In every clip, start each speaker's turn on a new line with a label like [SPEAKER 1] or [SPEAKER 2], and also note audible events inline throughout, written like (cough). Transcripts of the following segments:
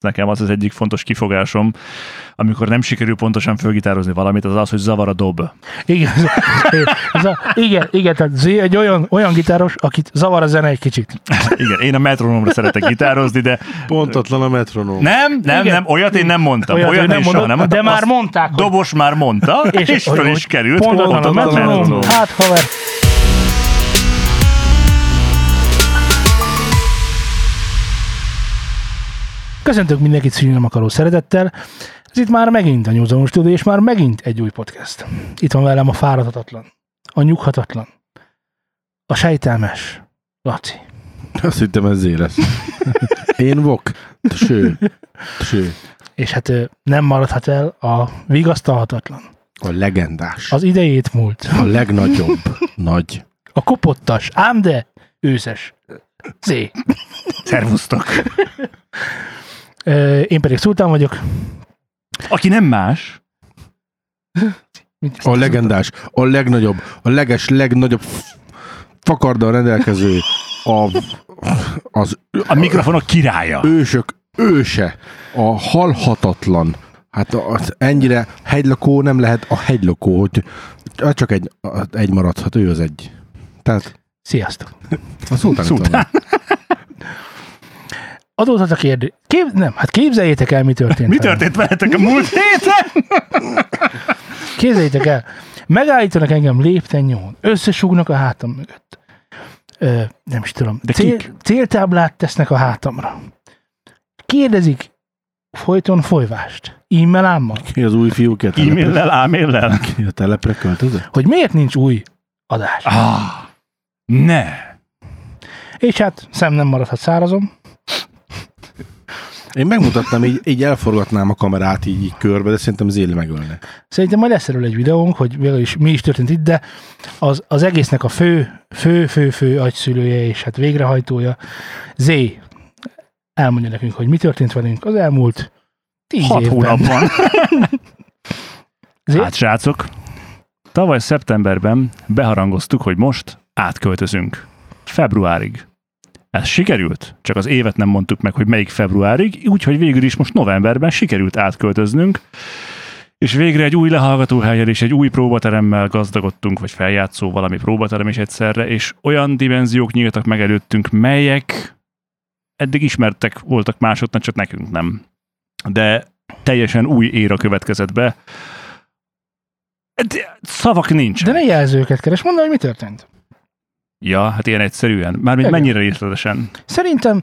[SPEAKER 1] nekem az az egyik fontos kifogásom, amikor nem sikerül pontosan fölgitározni valamit, az az, hogy zavar a dob.
[SPEAKER 2] Igen, (laughs) ez a, igen, igen, tehát Z egy olyan, olyan gitáros, akit zavar a zene egy kicsit. (laughs)
[SPEAKER 1] Igen, én a metronomra szeretek gitározni, de
[SPEAKER 3] Pontatlan a metronom.
[SPEAKER 1] nem, nem,
[SPEAKER 2] Igen.
[SPEAKER 1] nem, olyat én nem mondtam.
[SPEAKER 2] Olyat,
[SPEAKER 1] Olyat,
[SPEAKER 2] nem
[SPEAKER 1] én soha
[SPEAKER 2] mondod,
[SPEAKER 1] nem mondtam.
[SPEAKER 2] de már mondták,
[SPEAKER 1] Dobos már mondta, és, és föl is került.
[SPEAKER 2] Pontatlan a
[SPEAKER 3] pontatlan a
[SPEAKER 2] metronom.
[SPEAKER 3] metronom.
[SPEAKER 2] Hát, haver. Köszöntök mindenkit szűnöm akaró szeretettel. Ez itt már megint a Nyúzon Studio, és már megint egy új podcast. Itt van velem a fáradhatatlan, a nyughatatlan, a sejtelmes Laci.
[SPEAKER 3] Azt hittem ez lesz. (laughs) Én vok. Ső. Ső.
[SPEAKER 2] És hát nem maradhat el a vigasztalhatatlan,
[SPEAKER 3] A legendás.
[SPEAKER 2] az idejét múlt,
[SPEAKER 3] A legnagyobb. Nagy.
[SPEAKER 2] a kopottas, ám de őszes. Z.
[SPEAKER 1] Szervusztok.
[SPEAKER 2] Én pedig Szultán vagyok.
[SPEAKER 1] Aki nem más,
[SPEAKER 3] A legendás. A legnagyobb. A leges, legnagyobb fakarddal rendelkező. A, az
[SPEAKER 1] a mikrofonok királya.
[SPEAKER 3] ősök őse. A halhatatlan. Hát az ennyire hegylakó nem lehet a hegylakó, hogy hát csak egy, egy maradhat, ő az egy. Tehát
[SPEAKER 2] Sziasztok.
[SPEAKER 3] a van. (laughs)
[SPEAKER 2] Adódhat a kérdés. Kép... Nem, hát képzeljétek el, mi történt.
[SPEAKER 1] Mi történt veletek a múlt héten? (laughs)
[SPEAKER 2] Képzeljétek el, megállítanak engem lépten nyomon, összesúgnak a hátam mögött. Ö, nem is tudom.
[SPEAKER 1] De
[SPEAKER 2] Cél,
[SPEAKER 1] kik?
[SPEAKER 2] céltáblát tesznek a hátamra. Kérdezik folyton folyvást. E-mail ámmal.
[SPEAKER 3] Ki az új fiú, ki a telepre,
[SPEAKER 1] E-maillel,
[SPEAKER 3] ki a telepre költözött?
[SPEAKER 2] Hogy miért nincs új adás.
[SPEAKER 1] Ah, ne.
[SPEAKER 2] És hát szem nem maradhat szárazom.
[SPEAKER 3] Én megmutattam, így, így elforgatnám a kamerát így, így körbe, de szerintem Zéli megölne.
[SPEAKER 2] Szerintem majd lesz erről egy videónk, hogy is mi is történt itt, de az, az egésznek a fő, fő, fő, fő agyszülője és hát végrehajtója Z elmondja nekünk, hogy mi történt velünk az elmúlt tíz
[SPEAKER 1] Hat
[SPEAKER 2] évben.
[SPEAKER 1] hónapban. (laughs)
[SPEAKER 2] Z,
[SPEAKER 1] Hát srácok, tavaly szeptemberben beharangoztuk, hogy most átköltözünk. Februárig. Ez sikerült, csak az évet nem mondtuk meg, hogy melyik februárig, úgyhogy végül is most novemberben sikerült átköltöznünk, és végre egy új lehallgatóhelyen és egy új próbateremmel gazdagodtunk, vagy feljátszó valami próbaterem is egyszerre, és olyan dimenziók nyíltak meg előttünk, melyek eddig ismertek voltak másoknak, csak nekünk nem. De teljesen új éra következett be. De szavak nincs.
[SPEAKER 2] de ne jelzőket keres, mondd, hogy mi történt.
[SPEAKER 1] Ja, hát ilyen egyszerűen. Mármint
[SPEAKER 2] Igen.
[SPEAKER 1] mennyire részletesen.
[SPEAKER 2] Szerintem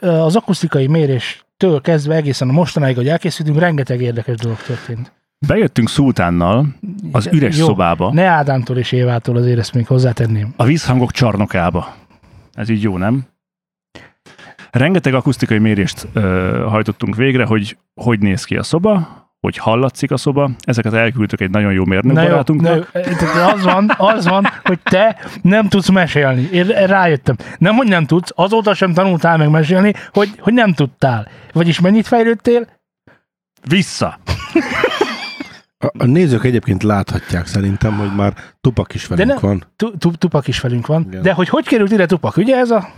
[SPEAKER 2] az akusztikai méréstől kezdve egészen a mostanáig, hogy elkészültünk, rengeteg érdekes dolog történt.
[SPEAKER 1] Bejöttünk Szultánnal az üres
[SPEAKER 2] Jó,
[SPEAKER 1] szobába,
[SPEAKER 2] Ne Ádámtól és Évától azért ezt még hozzátenném.
[SPEAKER 1] a vízhangok csarnokába. Ez így jó, nem? Rengeteg akusztikai mérést ö, hajtottunk végre, hogy hogy néz ki a szoba, hogy hallatszik a szoba. Ezeket elküldtük egy nagyon jó mérnök
[SPEAKER 2] Na jó,
[SPEAKER 1] barátunknak.
[SPEAKER 2] na jó, tehát az van, az van, hogy te nem tudsz mesélni. Én rájöttem. Nem, hogy nem tudsz, azóta sem tanultál meg mesélni, hogy, hogy nem tudtál. Vagyis mennyit fejlődtél?
[SPEAKER 1] Vissza!
[SPEAKER 3] A, a nézők egyébként láthatják szerintem, hogy már Tupak is velünk
[SPEAKER 2] nem-
[SPEAKER 3] van.
[SPEAKER 2] Tu- tu- Tupak is velünk van.
[SPEAKER 3] Igen.
[SPEAKER 2] De hogy hogy került ide Tupak? Ugye ez a...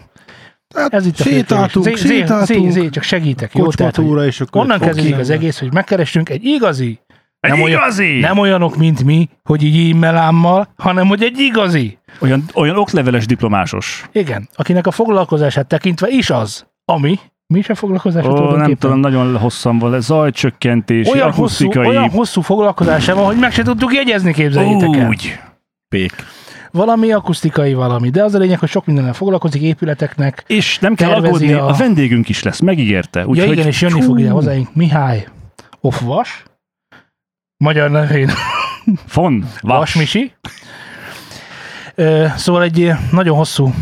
[SPEAKER 3] Hát
[SPEAKER 2] Ez itt a fő
[SPEAKER 3] sétáltunk.
[SPEAKER 2] Zé- zé-
[SPEAKER 3] sétáltunk,
[SPEAKER 2] zé- zé, csak segítek. Jó, tehát,
[SPEAKER 3] és akkor
[SPEAKER 2] onnan kezdődik az egész, hogy megkerestünk egy igazi,
[SPEAKER 1] Egy
[SPEAKER 2] Nem olyan-
[SPEAKER 1] igazi!
[SPEAKER 2] nem olyanok, mint mi, hogy így e-mailámmal, hanem hogy egy igazi.
[SPEAKER 1] Olyan, olyan okleveles diplomásos.
[SPEAKER 2] Igen, akinek a foglalkozását tekintve is az, ami, mi is a foglalkozása
[SPEAKER 1] Ó, nem tudom, nagyon hosszan van. Zajcsökkentés,
[SPEAKER 2] olyan hosszú,
[SPEAKER 1] akusztikai...
[SPEAKER 2] olyan hosszú foglalkozása van, hogy meg se tudtuk jegyezni, képzeljétek el.
[SPEAKER 1] Úgy.
[SPEAKER 3] Pék.
[SPEAKER 2] Valami akusztikai valami, de az a lényeg, hogy sok mindennel foglalkozik, épületeknek.
[SPEAKER 1] És nem kell aggódni, a...
[SPEAKER 2] a-
[SPEAKER 1] vendégünk is lesz, megígérte.
[SPEAKER 2] Ja
[SPEAKER 1] Úgyhogy,
[SPEAKER 2] igen, és jönni
[SPEAKER 1] Hú,
[SPEAKER 2] fog ide hozzáink Mihály Ofvas, magyar nevén
[SPEAKER 1] Von,
[SPEAKER 2] Vas
[SPEAKER 1] Vas.
[SPEAKER 2] Misi. Ö, Szóval egy nagyon hosszú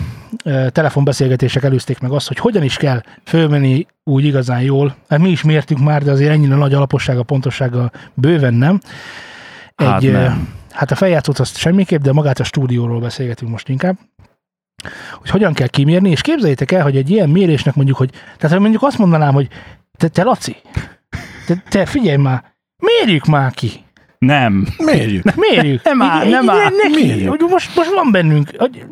[SPEAKER 2] telefonbeszélgetések előzték meg azt, hogy hogyan is kell fölmenni úgy igazán jól. Hát mi is mértünk már, de azért ennyire nagy alapossága, pontossága bőven nem.
[SPEAKER 1] Hát
[SPEAKER 2] ö,
[SPEAKER 1] nem.
[SPEAKER 2] Hát a feljátszót azt semmiképp, de magát a stúdióról beszélgetünk most inkább. Hogy hogyan kell kimérni, és képzeljétek el, hogy egy ilyen mérésnek mondjuk, hogy, tehát mondjuk azt mondanám, hogy te, te Laci, te, te figyelj már, mérjük már ki.
[SPEAKER 1] Nem.
[SPEAKER 3] Mérjük.
[SPEAKER 2] Mérjük.
[SPEAKER 1] Nem áll, nem áll.
[SPEAKER 2] Neki,
[SPEAKER 3] Mérjük.
[SPEAKER 2] hogy most, most van bennünk. Hogy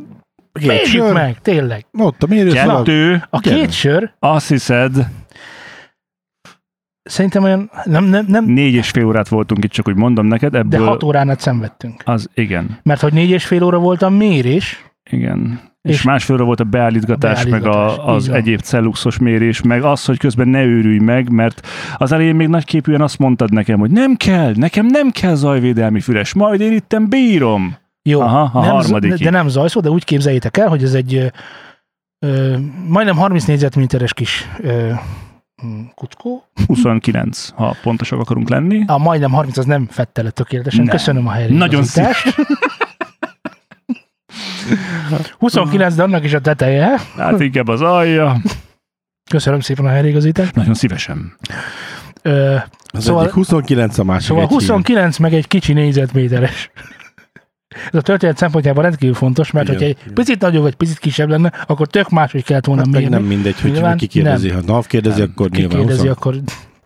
[SPEAKER 2] mérjük
[SPEAKER 3] sör.
[SPEAKER 2] meg, tényleg.
[SPEAKER 3] Ott a mérőszalag.
[SPEAKER 1] Kettő,
[SPEAKER 2] A két sör,
[SPEAKER 1] azt hiszed,
[SPEAKER 2] szerintem olyan, nem, nem, nem
[SPEAKER 1] Négy és fél órát voltunk itt, csak úgy mondom neked,
[SPEAKER 2] de
[SPEAKER 1] ebből...
[SPEAKER 2] hat órán át szenvedtünk.
[SPEAKER 1] Az igen,
[SPEAKER 2] Mert hogy négy és fél óra volt a mérés,
[SPEAKER 1] igen. És,
[SPEAKER 2] És-
[SPEAKER 1] másfél óra volt a beállítgatás,
[SPEAKER 2] A beállítgatás,
[SPEAKER 1] meg a, az egyéb celluxos mérés, meg az, hogy közben ne őrülj meg, mert az elején még nagyképűen azt mondtad nekem, hogy nem kell, nekem nem kell zajvédelmi füles, majd én itten bírom.
[SPEAKER 2] Jó,
[SPEAKER 1] Aha, a
[SPEAKER 2] nem,
[SPEAKER 1] harmadikig.
[SPEAKER 2] de nem zajszó, de úgy képzeljétek el, hogy ez egy ö, majdnem 30 négyzetméteres kis ö, kuckó.
[SPEAKER 1] 29, ha pontosak akarunk lenni.
[SPEAKER 2] A majdnem 30 az nem fette le tökéletesen.
[SPEAKER 1] Nem.
[SPEAKER 2] Köszönöm a
[SPEAKER 1] Nagyon
[SPEAKER 2] helyreigazítást. 29, (laughs) de annak is a teteje.
[SPEAKER 1] Hát inkább az alja.
[SPEAKER 2] Köszönöm szépen a helyreigazítást.
[SPEAKER 1] Nagyon szívesen.
[SPEAKER 2] Ö,
[SPEAKER 3] Az
[SPEAKER 2] Szóval-
[SPEAKER 3] egyik 29, a másik
[SPEAKER 2] Szóval
[SPEAKER 3] egy hír.
[SPEAKER 2] 29 meg egy kicsi négyzetméteres. Ez a történet szempontjából rendkívül fontos, mert
[SPEAKER 3] Igen,
[SPEAKER 2] hogyha egy
[SPEAKER 3] igen.
[SPEAKER 2] picit nagyobb vagy picit kisebb lenne, akkor tök máshogy kellett volna
[SPEAKER 3] Hát meg
[SPEAKER 2] mérni.
[SPEAKER 3] nem mindegy, hogy
[SPEAKER 2] Nyilván
[SPEAKER 3] ki kérdezi. Ha NAV kérdezi,
[SPEAKER 1] Nem.
[SPEAKER 3] akkor
[SPEAKER 2] Ki
[SPEAKER 3] nyilván
[SPEAKER 2] kérdezi, akkor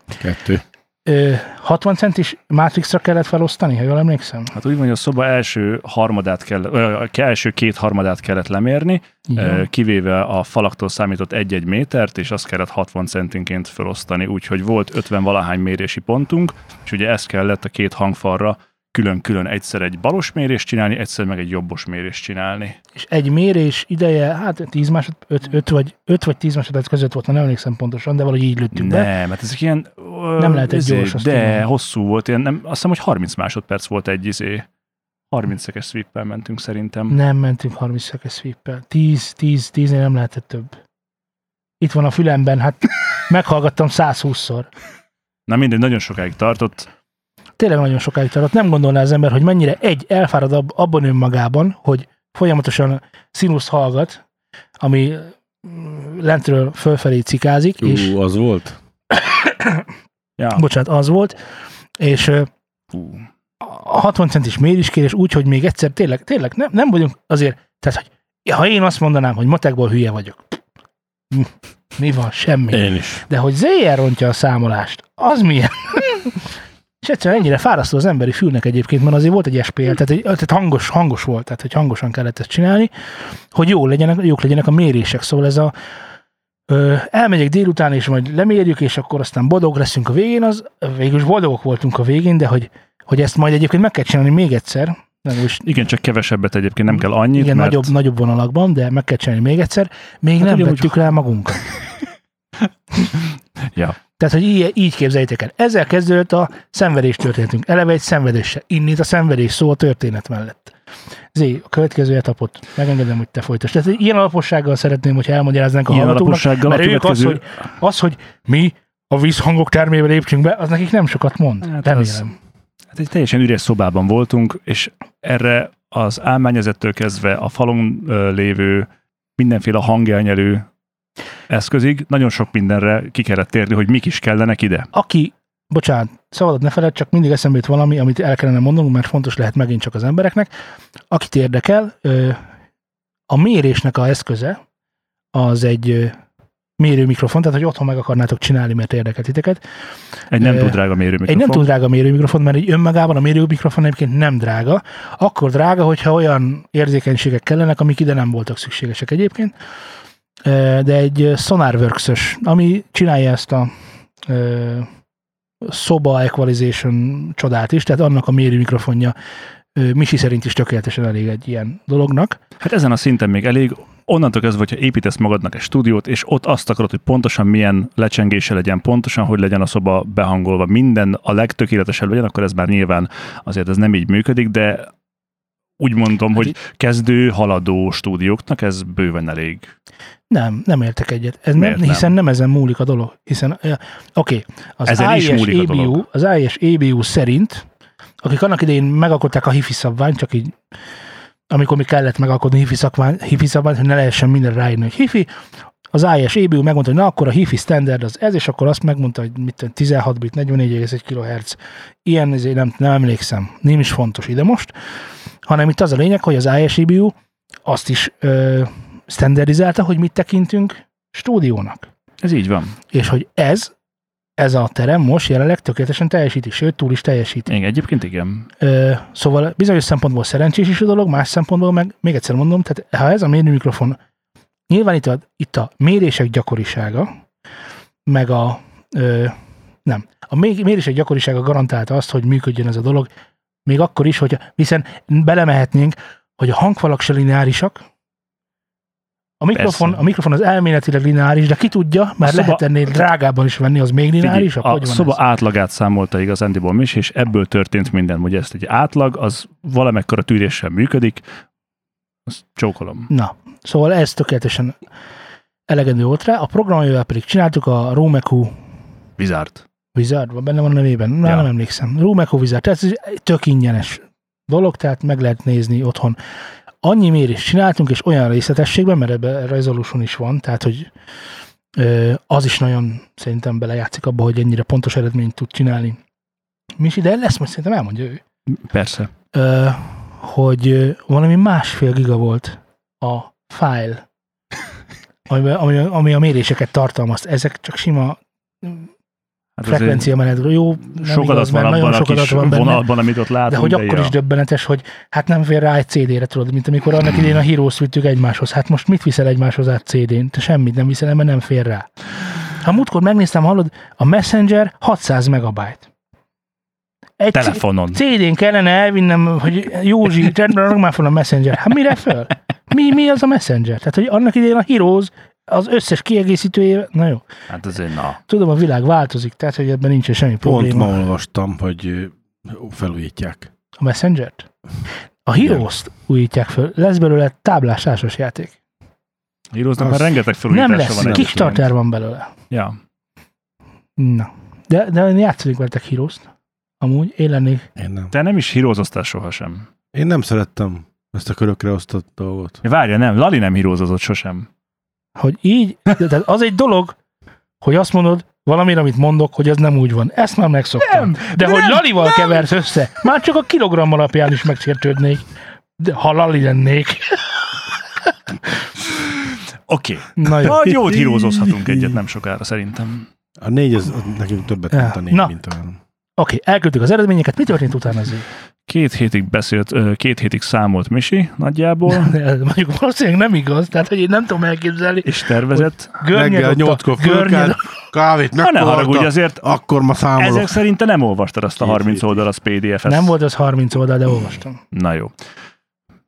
[SPEAKER 3] 22.
[SPEAKER 2] ö, 60 centis Matrixra kellett felosztani, ha jól emlékszem?
[SPEAKER 1] Hát úgy van, hogy a szoba első harmadát kell, ö, első két harmadát kellett lemérni, ö, kivéve a falaktól számított egy-egy métert, és azt kellett 60 centinként felosztani, úgyhogy volt 50 valahány mérési pontunk, és ugye ezt kellett a két hangfalra külön-külön egyszer egy balos mérést csinálni, egyszer meg egy jobbos mérést csinálni.
[SPEAKER 2] És egy mérés ideje, hát 10 másod, 5, 5 vagy, 5 vagy 10 másodperc között volt, nem emlékszem pontosan, de valahogy így lőttünk be.
[SPEAKER 1] Nem, mert ezek ilyen... ö,
[SPEAKER 2] Nem lehet egy
[SPEAKER 1] izé,
[SPEAKER 2] gyors,
[SPEAKER 1] De
[SPEAKER 2] tudom.
[SPEAKER 1] hosszú volt, ilyen, nem, azt hiszem, hogy 30 másodperc volt egy izé. 30 szekes sweep mentünk szerintem.
[SPEAKER 2] Nem mentünk 30 szekes sweep 10, 10, 10 nem lehetett több. Itt van a fülemben, hát (laughs) meghallgattam 120-szor.
[SPEAKER 1] Na mindegy, nagyon sokáig tartott.
[SPEAKER 2] Tényleg nagyon sokáig tartott. Nem gondolná az ember, hogy mennyire egy elfárad ab, abban önmagában, hogy folyamatosan színuszt hallgat, ami mm, lentről fölfelé cikázik, és
[SPEAKER 3] Ú, az volt? (coughs)
[SPEAKER 1] Ja.
[SPEAKER 2] bocsánat, az volt, és a 60 centis méréskérés úgy, hogy még egyszer tényleg, tényleg nem, nem vagyunk azért, tehát hogy ha én azt mondanám, hogy matekból hülye vagyok, hm, mi van, semmi.
[SPEAKER 3] Én is.
[SPEAKER 2] De hogy ZR rontja a számolást, az milyen? (laughs) És egyszerűen ennyire fárasztó az emberi fülnek egyébként, mert azért volt egy SPL, tehát, egy, tehát hangos, hangos volt, tehát hogy hangosan kellett ezt csinálni, hogy jó legyenek, jók legyenek a mérések. Szóval ez a ö, elmegyek délután, és majd lemérjük, és akkor aztán boldog leszünk a végén, az végül is boldogok voltunk a végén, de hogy, hogy ezt majd egyébként meg kell csinálni még egyszer, nem, is,
[SPEAKER 1] Igen, csak kevesebbet egyébként nem kell annyit,
[SPEAKER 2] igen,
[SPEAKER 1] mert
[SPEAKER 2] nagyobb, nagyobb vonalakban, de meg kell csinálni még egyszer, még
[SPEAKER 1] Hát
[SPEAKER 2] nem vettük rá magunkat. (laughs)
[SPEAKER 1] Ja.
[SPEAKER 2] Tehát, hogy így, így képzeljétek el. Ezzel kezdődött a szenvedés történetünk. Eleve egy szenvedéssel. Innét a szenvedés szó a történet mellett. Zé, a következő etapot megengedem, hogy te folytasd. Tehát ilyen alapossággal szeretném, hogy elmagyaráznánk a
[SPEAKER 1] ilyen
[SPEAKER 2] hallgatóknak,
[SPEAKER 1] alapossággal a
[SPEAKER 2] mert ők az,
[SPEAKER 1] következő...
[SPEAKER 2] hogy, az, hogy mi a vízhangok termébe lépcsünk be, az nekik nem sokat mond.
[SPEAKER 1] Hát
[SPEAKER 2] Hát
[SPEAKER 1] az-
[SPEAKER 2] Remélem.
[SPEAKER 1] Hát egy teljesen üres szobában voltunk, és erre az álmányezettől kezdve a falon lévő mindenféle hangelnyelő eszközig nagyon sok mindenre ki kellett térni, hogy mik is kellenek ide.
[SPEAKER 2] Aki, bocsánat, szabadot ne feled, csak mindig eszembe jut valami, amit el kellene mondanunk, mert fontos lehet megint csak az embereknek. Akit érdekel, a mérésnek a eszköze az egy mérőmikrofon, tehát hogy otthon meg akarnátok csinálni, mert érdekel titeket.
[SPEAKER 1] Egy nem túl drága mérőmikrofon.
[SPEAKER 2] Egy nem túl drága mérőmikrofon, mert egy önmagában a mérőmikrofon egyébként nem drága. Akkor drága, hogyha olyan érzékenységek kellenek, amik ide nem voltak szükségesek egyébként. De egy SonarWorks-ös, ami csinálja ezt a szoba equalization csodát is, tehát annak a mérőmikrofonja ö, Misi szerint is tökéletesen elég egy ilyen dolognak.
[SPEAKER 1] Hát ezen a szinten még elég. Onnantól kezdve, hogyha építesz magadnak egy stúdiót, és ott azt akarod, hogy pontosan milyen lecsengése legyen, pontosan hogy legyen a szoba behangolva, minden a legtökéletesebb legyen, akkor ez már nyilván azért ez nem így működik, de úgy mondom, hogy kezdő, haladó stúdióknak ez bőven elég.
[SPEAKER 2] Nem, nem értek egyet. Ez
[SPEAKER 1] Miért
[SPEAKER 2] nem,
[SPEAKER 1] nem?
[SPEAKER 2] hiszen nem ezen múlik a dolog. Hiszen, oké, az
[SPEAKER 1] Ezen is
[SPEAKER 2] AES
[SPEAKER 1] múlik a
[SPEAKER 2] EBU,
[SPEAKER 1] dolog.
[SPEAKER 2] az AES EBU szerint, akik annak idején megalkották a hifi szabványt, csak így, amikor mi kellett megalkotni hifi, szakvány, hifi szabványt, hogy ne lehessen minden ráírni, hogy hifi, az AES EBU megmondta, hogy na akkor a hifi standard az ez, és akkor azt megmondta, hogy mit tudom, 16 bit, 44,1 kHz. Ilyen ezért nem, nem emlékszem, nem is fontos ide most, hanem itt az a lényeg, hogy az AES EBU azt is ö, standardizálta, hogy mit tekintünk stúdiónak.
[SPEAKER 1] Ez így van.
[SPEAKER 2] És hogy ez, ez a terem most jelenleg tökéletesen teljesíti, sőt, túl is teljesíti.
[SPEAKER 1] Igen, egyébként igen.
[SPEAKER 2] Ö, szóval bizonyos szempontból szerencsés is a dolog, más szempontból meg, még egyszer mondom, tehát ha ez a mérőmikrofon, nyilván itt a, itt a mérések gyakorisága, meg a ö, Nem. A mérések gyakorisága garantálta azt, hogy működjön ez a dolog, még akkor is, hogy hiszen belemehetnénk, hogy a hangfalak se lineárisak, a mikrofon,
[SPEAKER 1] Persze.
[SPEAKER 2] a mikrofon az elméletileg lineáris, de ki tudja, már
[SPEAKER 1] szoba-
[SPEAKER 2] lehet ennél drágábban is venni, az még lineárisabb?
[SPEAKER 1] a
[SPEAKER 2] Hogy van
[SPEAKER 1] szoba
[SPEAKER 2] ez?
[SPEAKER 1] átlagát számolta igazándiból is, és ebből történt minden. Ugye ezt egy átlag, az valamekkora tűréssel működik, azt csókolom.
[SPEAKER 2] Na, szóval ez tökéletesen elegendő volt rá. A programjával pedig csináltuk a Romeku
[SPEAKER 1] Wizard.
[SPEAKER 2] Wizard, van benne van a nevében, már
[SPEAKER 1] Ja.
[SPEAKER 2] nem emlékszem. Romeco Wizard, tehát ez tök ingyenes dolog, tehát meg lehet nézni otthon. Annyi mérést csináltunk, és olyan részletességben, mert ebben resolution is van, tehát hogy az is nagyon szerintem belejátszik abba, hogy ennyire pontos eredményt tud csinálni. Misi, de lesz, most szerintem elmondja ő.
[SPEAKER 1] Persze.
[SPEAKER 2] Ö, hogy valami másfél giga volt a file, ami, ami, ami a méréseket tartalmaz. Ezek csak sima
[SPEAKER 1] Hát azért
[SPEAKER 2] frekvencia menetről. Jó, nem
[SPEAKER 1] sok
[SPEAKER 2] igaz,
[SPEAKER 1] adat van
[SPEAKER 2] nagyon sok adat van benne.
[SPEAKER 1] vonalban, amit ott látunk.
[SPEAKER 2] De hogy akkor
[SPEAKER 1] ja.
[SPEAKER 2] is döbbenetes, hogy hát nem fér rá egy CD-re, tudod, mint amikor annak idején a Heroes vittük egymáshoz. Hát most mit viszel egymáshoz át CD-n? Te semmit nem viszel, mert nem fér rá. Ha múltkor megnéztem, hallod, a Messenger 600 megabyte. Egy
[SPEAKER 1] Telefonon.
[SPEAKER 2] CD-n kellene elvinnem, hogy Józsi, rendben már fel a Messenger. Hát mire föl? Mi, mi az a Messenger? Tehát, hogy annak idején a Heroes az összes kiegészítője, na jó,
[SPEAKER 1] Hát azért na.
[SPEAKER 2] tudom, a világ változik, tehát, hogy ebben nincsen semmi
[SPEAKER 3] Pont
[SPEAKER 2] probléma.
[SPEAKER 3] ma olvastam, hogy felújítják.
[SPEAKER 2] A Messenger-t? A Heroes-t újítják föl, lesz belőle táblás társas játék.
[SPEAKER 1] Heroesnak
[SPEAKER 3] Az-
[SPEAKER 1] már rengeteg
[SPEAKER 2] Nem
[SPEAKER 1] felújítása
[SPEAKER 2] lesz,
[SPEAKER 1] van.
[SPEAKER 2] Kickstarter van belőle.
[SPEAKER 1] Ja.
[SPEAKER 2] Na. De, de én játszanék veletek Heroes-t. Amúgy én lennék.
[SPEAKER 3] Én nem.
[SPEAKER 1] Te nem is hírozoztál sohasem.
[SPEAKER 3] Én nem szerettem ezt a körökre osztott dolgot.
[SPEAKER 1] Várja, nem, Lali nem hírozozott sosem.
[SPEAKER 2] Hogy így, de, tehát az egy dolog, hogy azt mondod valamire, amit mondok, hogy ez nem úgy van. Ezt már megszoktam.
[SPEAKER 1] Nem,
[SPEAKER 2] de hogy
[SPEAKER 1] nem,
[SPEAKER 2] Lalival
[SPEAKER 1] nem.
[SPEAKER 2] keversz össze, már csak a kilogramm alapján is megsértődnék. De ha Lali lennék.
[SPEAKER 1] Oké.
[SPEAKER 2] Na jó.
[SPEAKER 1] Nagy jót hírozozhatunk egyet nem sokára szerintem.
[SPEAKER 3] A négy, az, az nekünk többet
[SPEAKER 2] Ja.
[SPEAKER 3] mint a négy,
[SPEAKER 2] Na.
[SPEAKER 3] mint olyan.
[SPEAKER 2] Oké, elküldtük az eredményeket. Mi történt utána azért?
[SPEAKER 1] Két hétig beszélt, két hétig számolt Misi nagyjából, (laughs)
[SPEAKER 2] Mondjuk valószínűleg nem igaz, tehát hogy én nem tudom elképzelni.
[SPEAKER 1] és tervezett.
[SPEAKER 3] Reggel nyolckor fölkelt, kávét
[SPEAKER 1] Ha ne haragudj, azért
[SPEAKER 3] akkor ma számolok.
[SPEAKER 1] ezek szerint te nem olvastad azt a
[SPEAKER 3] Két
[SPEAKER 1] 30
[SPEAKER 3] hétig.
[SPEAKER 1] oldalas PDF-et.
[SPEAKER 2] Nem volt az 30 oldal, de olvastam.
[SPEAKER 1] Na jó.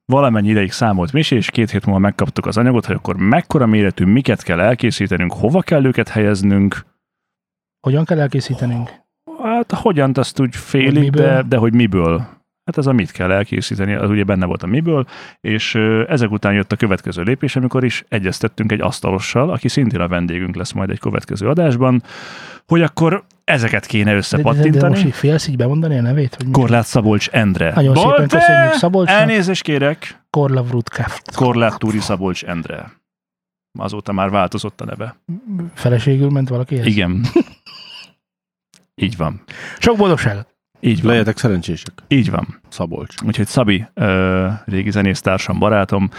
[SPEAKER 1] Valamennyi ideig számolt Misi, és két hét múlva megkaptuk az anyagot, hogy akkor mekkora méretű, miket kell elkészítenünk, hova kell őket helyeznünk.
[SPEAKER 2] Hogyan kell elkészítenünk?
[SPEAKER 1] Hát hogyan, azt úgy félig, de, de hogy miből. Hát ez a mit kell elkészíteni, az ugye benne volt a miből, és ezek után jött a következő lépés, amikor is egyeztettünk egy asztalossal, aki szintén a vendégünk lesz majd egy következő adásban, hogy akkor ezeket kéne
[SPEAKER 2] De, de, de,
[SPEAKER 1] összepattintani.
[SPEAKER 2] most így félsz így bemondani a nevét? Mi?
[SPEAKER 1] Korlát Szabolcs Endre.
[SPEAKER 2] Nagyon szépen
[SPEAKER 1] Bolte!
[SPEAKER 2] köszönjük Szabolcsnak.
[SPEAKER 1] Elnézést kérek,
[SPEAKER 2] Korlav Rutkáft.
[SPEAKER 1] Korlát Túri Szabolcs Endre. Azóta már változott a neve.
[SPEAKER 2] Feleségül ment valaki?
[SPEAKER 1] Igen. Így van.
[SPEAKER 2] Sok boldogságot!
[SPEAKER 1] Így van.
[SPEAKER 3] Legyetek szerencsések.
[SPEAKER 1] Így van.
[SPEAKER 3] Szabolcs.
[SPEAKER 1] Úgyhogy Szabi, ö, régi zenésztársam, barátom,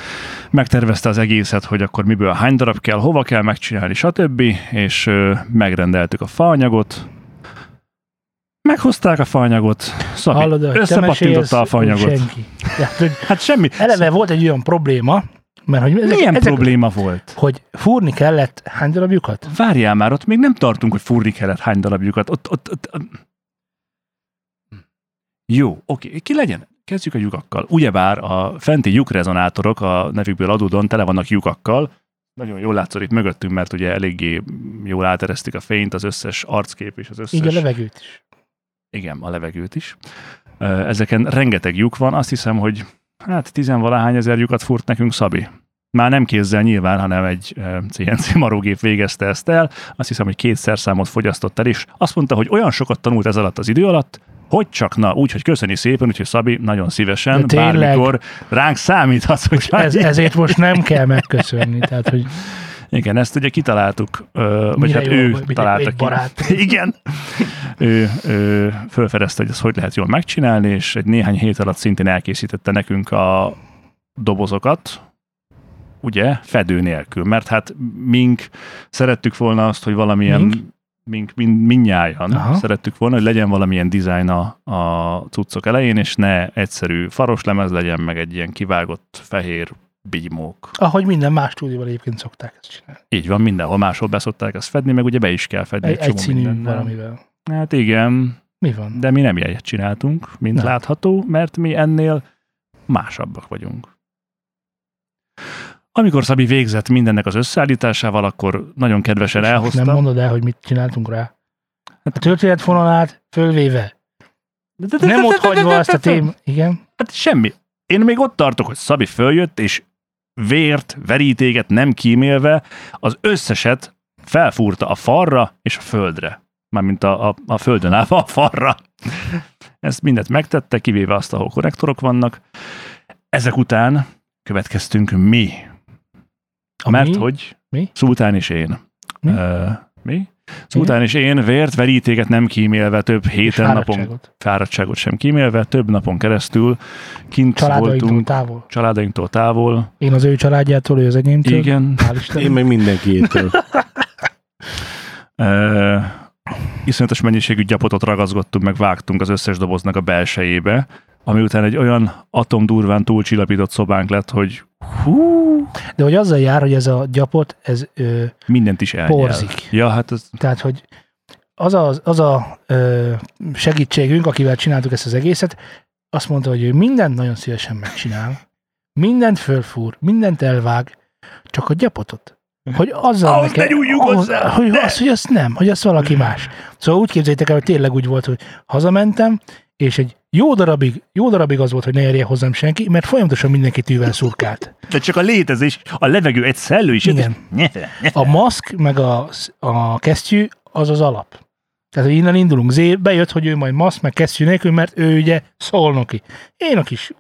[SPEAKER 1] megtervezte az egészet, hogy akkor miből hány darab kell, hova kell megcsinálni, stb. És ö, megrendeltük a faanyagot, meghozták a faanyagot, Szabi
[SPEAKER 2] Hallod, mesélsz,
[SPEAKER 1] a faanyagot.
[SPEAKER 2] Senki. Tehát, hogy
[SPEAKER 1] Hát semmi.
[SPEAKER 2] eleve volt egy olyan probléma, mert hogy ezek,
[SPEAKER 1] Milyen
[SPEAKER 2] ezek,
[SPEAKER 1] probléma volt?
[SPEAKER 2] hogy fúrni kellett hány darabjukat?
[SPEAKER 1] Várjál már, ott még nem tartunk, hogy furni kellett hány darabjukat. Ott, ott, ott, ott. Jó, oké, ki legyen? Kezdjük a lyukakkal. Ugyebár a fenti lyukrezonátorok a nevükből adódóan tele vannak lyukakkal. Nagyon jól látszott itt mögöttünk, mert ugye eléggé jól áteresztik a fényt, az összes arckép és az összes...
[SPEAKER 2] Így a levegőt is.
[SPEAKER 1] Igen, a levegőt is. Ezeken rengeteg lyuk van, azt hiszem, hogy hát tizenvalahány ezer lyukat furt nekünk Szabi. Már nem kézzel nyilván, hanem egy CNC marógép végezte ezt el. Azt hiszem, hogy kétszer számot fogyasztott el, és azt mondta, hogy olyan sokat tanult ez alatt az idő alatt, hogy csak na, úgyhogy köszöni szépen, úgyhogy Szabi nagyon szívesen, bármikor ránk számíthatsz, hogy
[SPEAKER 2] Ez, (laughs) ezért most nem kell megköszönni. Tehát, hogy
[SPEAKER 1] Igen, ezt ugye kitaláltuk, ö, vagy
[SPEAKER 2] Mire
[SPEAKER 1] hát
[SPEAKER 2] jó,
[SPEAKER 1] ő
[SPEAKER 2] vagy
[SPEAKER 1] találta ki. (laughs) Igen. ő, ő fölfedezte, hogy ezt hogy lehet jól megcsinálni, és egy néhány hét alatt szintén elkészítette nekünk a dobozokat, ugye, fedő nélkül, mert hát mink szerettük volna azt, hogy valamilyen
[SPEAKER 2] Mink?
[SPEAKER 1] mink, mind, mindnyájan
[SPEAKER 2] Aha.
[SPEAKER 1] szerettük volna, hogy legyen valamilyen dizájn a, a cuccok elején, és ne egyszerű faros lemez legyen, meg egy ilyen kivágott fehér bigymók.
[SPEAKER 2] ahogy minden más stúdióban egyébként szokták ezt csinálni.
[SPEAKER 1] Így van, mindenhol máshol beszokták ezt fedni, meg ugye be is kell fedni
[SPEAKER 2] Egy,
[SPEAKER 1] egy, csomó mindennel.
[SPEAKER 2] valamivel.
[SPEAKER 1] Hát igen,
[SPEAKER 2] Mi van?
[SPEAKER 1] de mi nem ilyet csináltunk, mint
[SPEAKER 2] Nem.
[SPEAKER 1] látható, mert mi ennél másabbak vagyunk. Amikor Szabi végzett mindennek az összeállításával, akkor nagyon kedvesen
[SPEAKER 2] Nem
[SPEAKER 1] elhozta.
[SPEAKER 2] mondod el, hogy mit csináltunk rá. A történetfonalát fölvéve. Nem ott hagyva azt a tém... Igen.
[SPEAKER 1] Hát semmi. Én még ott tartok, hogy Szabi följött, és vért, verítéket nem kímélve az összeset felfúrta a falra és a földre. Mármint a, a, a földön állva a falra. Ezt mindet megtette, kivéve azt, ahol korrektorok vannak. Ezek után következtünk mi.
[SPEAKER 2] A
[SPEAKER 1] mert
[SPEAKER 2] mi?
[SPEAKER 1] hogy
[SPEAKER 2] Mi?
[SPEAKER 1] Szultán és én.
[SPEAKER 2] Mi?
[SPEAKER 1] Ö, mi? Szultán és én vért, verítéket nem kímélve több
[SPEAKER 2] És
[SPEAKER 1] héten, napon,
[SPEAKER 2] fáradtságot.
[SPEAKER 1] fáradtságot sem kímélve, több napon keresztül kint
[SPEAKER 2] Családainktól
[SPEAKER 1] voltunk,
[SPEAKER 2] távol.
[SPEAKER 1] családainktól távol.
[SPEAKER 2] Én az ő családjától, ő az enyémtől.
[SPEAKER 1] Igen.
[SPEAKER 3] Én meg mindenkiétől. (laughs)
[SPEAKER 1] Ö, iszonyatos mennyiségű gyapotot ragaszgottunk, meg vágtunk az összes doboznak a belsejébe, ami után egy olyan atomdurván túlcsillapított szobánk lett, hogy hú,
[SPEAKER 2] De hogy azzal jár, hogy ez a gyapot, ez ö,
[SPEAKER 1] mindent is elnyel.
[SPEAKER 2] Porzik.
[SPEAKER 1] Ja, hát ez
[SPEAKER 2] Tehát, hogy az a, az a ö, segítségünk, akivel csináltuk ezt az egészet, azt mondta, hogy ő mindent nagyon szívesen megcsinál, mindent fölfúr, mindent elvág, csak a gyapotot. Hogy azzal
[SPEAKER 1] Ahhoz ne nyúljunk
[SPEAKER 2] ahhoz-
[SPEAKER 1] hozzá!
[SPEAKER 2] Hogy, az, hogy azt nem, hogy azt valaki más. Szóval úgy képzeljétek el, hogy tényleg úgy volt, hogy hazamentem, és egy jó darabig, jó darabig az volt, hogy ne érje hozzám senki, mert folyamatosan mindenki tűvel szurkált.
[SPEAKER 1] de csak a létezés, a levegő egy szellő is.
[SPEAKER 2] Igen.
[SPEAKER 1] Nyefe, nyefe.
[SPEAKER 2] A maszk meg a, a kesztyű az az alap. Tehát, hogy innen indulunk. Zé bejött, hogy ő majd maszk meg kesztyű nélkül, mert ő ugye szolnoki. Én a kis,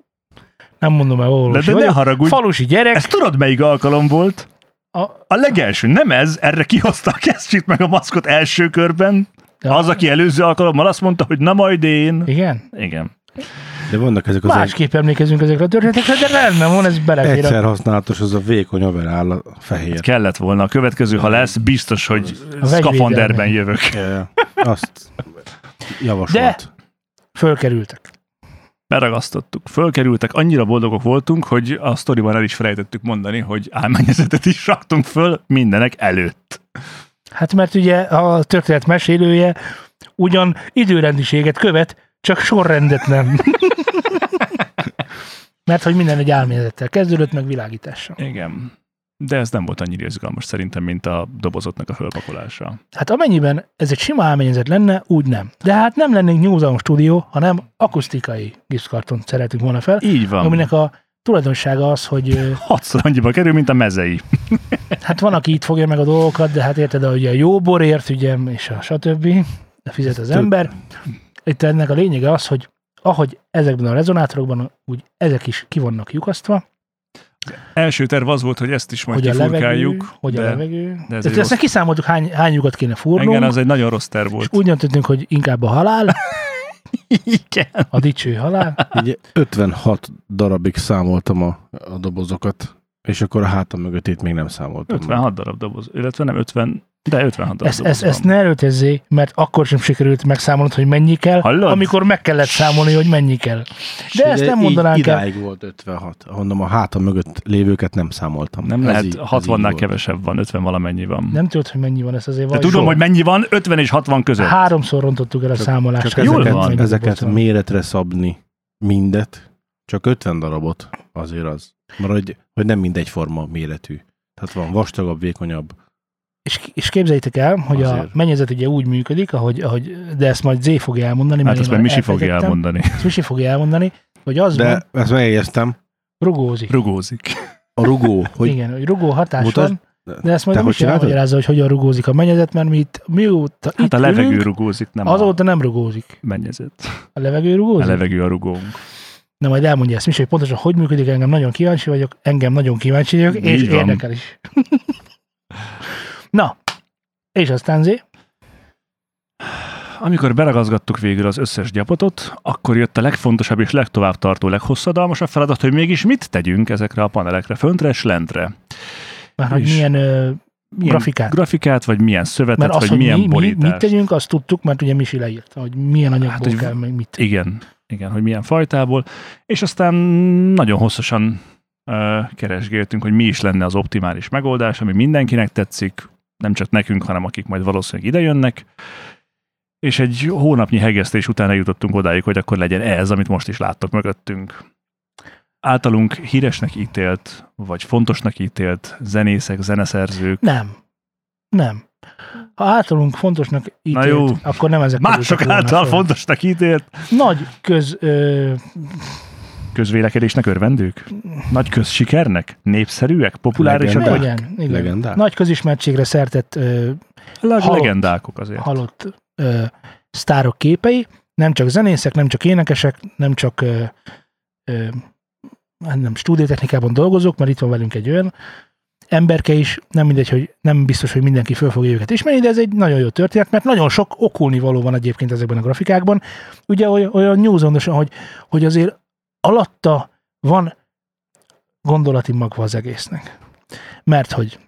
[SPEAKER 2] nem mondom el,
[SPEAKER 1] De,
[SPEAKER 2] orvosi
[SPEAKER 1] de ne haragudj,
[SPEAKER 2] falusi gyerek.
[SPEAKER 1] ezt tudod melyik alkalom volt?
[SPEAKER 2] A,
[SPEAKER 1] A legelső, nem ez, erre kihozta a kesztyűt meg a maszkot első körben.
[SPEAKER 2] Ja.
[SPEAKER 1] Az, aki előző alkalommal azt mondta, hogy na majd én.
[SPEAKER 2] igen?
[SPEAKER 1] Igen.
[SPEAKER 3] De vannak ezek az egy,
[SPEAKER 2] Másképp emlékezünk ezekre a történetekre, de rendben van, ez belefér.
[SPEAKER 3] egyszer használatos, az a vékony overall a fehér.
[SPEAKER 1] Kellett volna. A következő, ha lesz, biztos, hogy
[SPEAKER 2] vegyvédelmi.
[SPEAKER 1] jövök.
[SPEAKER 3] Azt javasolt.
[SPEAKER 2] Fölkerültek.
[SPEAKER 1] Beragasztottuk, fölkerültek, annyira boldogok voltunk, hogy a sztoriban el is felejtettük mondani, hogy álmányezetet is raktunk föl mindenek előtt.
[SPEAKER 2] Hát mert ugye a történet mesélője ugyan időrendiséget követ, csak sorrendet nem. (laughs) mert hogy minden egy álmélettel kezdődött, meg világítással.
[SPEAKER 1] Igen. De ez nem volt annyira izgalmas szerintem, mint a dobozotnak a fölpakolása.
[SPEAKER 2] Hát amennyiben ez egy sima álményezet lenne, úgy nem. De hát nem lennénk New Zealand stúdió, hanem akusztikai gipszkartont szeretünk volna fel,
[SPEAKER 1] Így van.
[SPEAKER 2] aminek a tulajdonsága az, hogy (laughs)
[SPEAKER 1] Hatszor annyiba kerül, mint a mezei. (laughs)
[SPEAKER 2] hát van, aki itt fogja meg a dolgokat, de hát érted, hogy a jó borért, ugye, és a stb. fizet az ember. Itt ennek a lényege az, hogy ahogy ezekben a rezonátorokban, úgy ezek is ki vannak lyukasztva,
[SPEAKER 1] Első terv az volt, hogy ezt is majd
[SPEAKER 2] hogy a levegő, hogy a
[SPEAKER 1] de
[SPEAKER 2] levegő.
[SPEAKER 1] de ez
[SPEAKER 2] De ezt
[SPEAKER 1] rossz-
[SPEAKER 2] kiszámoltuk, hány, hány lyukat kéne fúrnunk,
[SPEAKER 1] Igen, az egy nagyon rossz terv
[SPEAKER 2] és
[SPEAKER 1] volt.
[SPEAKER 2] úgy döntöttünk, hogy inkább a halál, (laughs) (laughs)
[SPEAKER 1] Igen.
[SPEAKER 2] a dicső halál.
[SPEAKER 3] Így 56 darabig számoltam a, a dobozokat, és akkor a hátam mögöttét még nem számoltam.
[SPEAKER 1] 56 darab doboz, illetve nem 50, de 56 darab
[SPEAKER 2] Ezt,
[SPEAKER 1] doboz
[SPEAKER 2] ezt, ezt
[SPEAKER 1] van.
[SPEAKER 2] ne előtezzé, mert akkor sem sikerült megszámolnod, hogy mennyi kell,
[SPEAKER 1] Hallod?
[SPEAKER 2] amikor meg kellett számolni, hogy mennyi kell. De ezt nem
[SPEAKER 3] így
[SPEAKER 2] mondanánk el.
[SPEAKER 3] Idáig volt 56. Mondom, a hátam mögött lévőket nem számoltam.
[SPEAKER 1] Nem
[SPEAKER 3] Ez
[SPEAKER 1] lehet,
[SPEAKER 3] így- ez így
[SPEAKER 1] 60-nál
[SPEAKER 3] volt.
[SPEAKER 1] kevesebb van, 50 valamennyi van.
[SPEAKER 2] Nem tudod, hogy mennyi van ez azért.
[SPEAKER 1] De
[SPEAKER 2] vagy
[SPEAKER 1] tudom, hogy mennyi van, 50 és 60 között.
[SPEAKER 2] Háromszor rontottuk el a számolást.
[SPEAKER 3] Csak
[SPEAKER 1] Jól
[SPEAKER 3] ezeket,
[SPEAKER 1] van.
[SPEAKER 3] ezeket méretre szabni mindet, csak 50 darabot azért az. Mert hogy, hogy nem mindegyforma méretű. Tehát van vastagabb, vékonyabb.
[SPEAKER 2] És, és képzeljétek el, hogy a
[SPEAKER 3] Azért.
[SPEAKER 2] mennyezet ugye úgy működik, ahogy, ahogy, de ezt majd Zé fogja elmondani.
[SPEAKER 1] Hát
[SPEAKER 2] mert
[SPEAKER 1] ezt már Misi fogja elmondani.
[SPEAKER 2] Ezt Misi fogja elmondani, hogy az
[SPEAKER 3] De
[SPEAKER 2] van,
[SPEAKER 3] ezt megjegyeztem,
[SPEAKER 2] rugózik.
[SPEAKER 1] Rugózik.
[SPEAKER 3] a rugó, hogy
[SPEAKER 2] Igen, hogy rugó hatás
[SPEAKER 3] Mutasd-
[SPEAKER 2] van, de ezt majd
[SPEAKER 3] Te
[SPEAKER 2] a
[SPEAKER 3] hogy
[SPEAKER 2] Misi elmagyarázza, hogy hogyan rugózik a mennyezet, mert mi itt, mióta
[SPEAKER 1] Hát
[SPEAKER 2] itt
[SPEAKER 1] a levegő
[SPEAKER 2] ülünk,
[SPEAKER 1] rugózik, nem
[SPEAKER 2] azóta nem rugózik.
[SPEAKER 1] a mennyezet.
[SPEAKER 2] A levegő
[SPEAKER 1] A
[SPEAKER 2] rugózik?
[SPEAKER 1] levegő a rugónk.
[SPEAKER 2] Na majd elmondja ezt Misi, hogy pontosan hogy működik, engem nagyon kíváncsi vagyok, engem nagyon kíváncsi vagyok, és
[SPEAKER 1] van.
[SPEAKER 2] érdekel is. (laughs) Na, és aztán Zé,
[SPEAKER 1] Amikor beragazgattuk végül az összes gyapotot, akkor jött a legfontosabb és legtovább tartó, leghosszadalmasabb feladat, hogy mégis mit tegyünk ezekre a panelekre, föntre és lentre.
[SPEAKER 2] már hogy milyen, ö,
[SPEAKER 1] Milyen
[SPEAKER 2] Grafikát.
[SPEAKER 1] grafikát, vagy milyen szövetet,
[SPEAKER 2] mert az,
[SPEAKER 1] vagy
[SPEAKER 2] hogy
[SPEAKER 1] milyen
[SPEAKER 2] mi, mi,
[SPEAKER 1] borítást.
[SPEAKER 2] mit tegyünk, azt tudtuk, mert ugye Misi leírta, hogy milyen anyagból
[SPEAKER 1] Hát,
[SPEAKER 2] hát,
[SPEAKER 1] hogy-
[SPEAKER 2] kell, meg mit.
[SPEAKER 1] Igen, igen, hogy milyen fajtából, és aztán nagyon hosszasan uh, keresgéltünk, hogy mi is lenne az optimális megoldás, ami mindenkinek tetszik, nem csak nekünk, hanem akik majd valószínűleg idejönnek, És egy hónapnyi hegesztés után eljutottunk odáig, hogy akkor legyen ez, amit most is láttok mögöttünk. Általunk híresnek ítélt, vagy fontosnak ítélt zenészek, zeneszerzők,
[SPEAKER 2] Nem. Nem. Ha általunk fontosnak ítélt,
[SPEAKER 1] jó.
[SPEAKER 2] akkor nem ezek
[SPEAKER 1] mások által
[SPEAKER 2] föl.
[SPEAKER 1] fontosnak ítélt,
[SPEAKER 2] Nagy köz... Ö,
[SPEAKER 1] közvélekedésnek örvendők, nagy közsikernek, népszerűek, populárisak,
[SPEAKER 3] Legendák.
[SPEAKER 2] igen, igen.
[SPEAKER 3] Legendák?
[SPEAKER 2] Nagy közismertségre szertett ö,
[SPEAKER 1] leg-
[SPEAKER 2] halott-
[SPEAKER 1] legendákok azért.
[SPEAKER 2] halott ö, sztárok képei, nem csak zenészek, nem csak énekesek, nem csak ö, ö, hát nem stúdiótechnikában dolgozók, mert itt van velünk egy olyan emberke is, nem mindegy, hogy nem biztos, hogy mindenki föl fogja őket ismerni, de ez egy nagyon jó történet, mert nagyon sok okulni való van egyébként ezekben a grafikákban. Ugye olyan, olyan nyúzondosan, hogy, hogy azért alatta van gondolati magva az egésznek. Mert hogy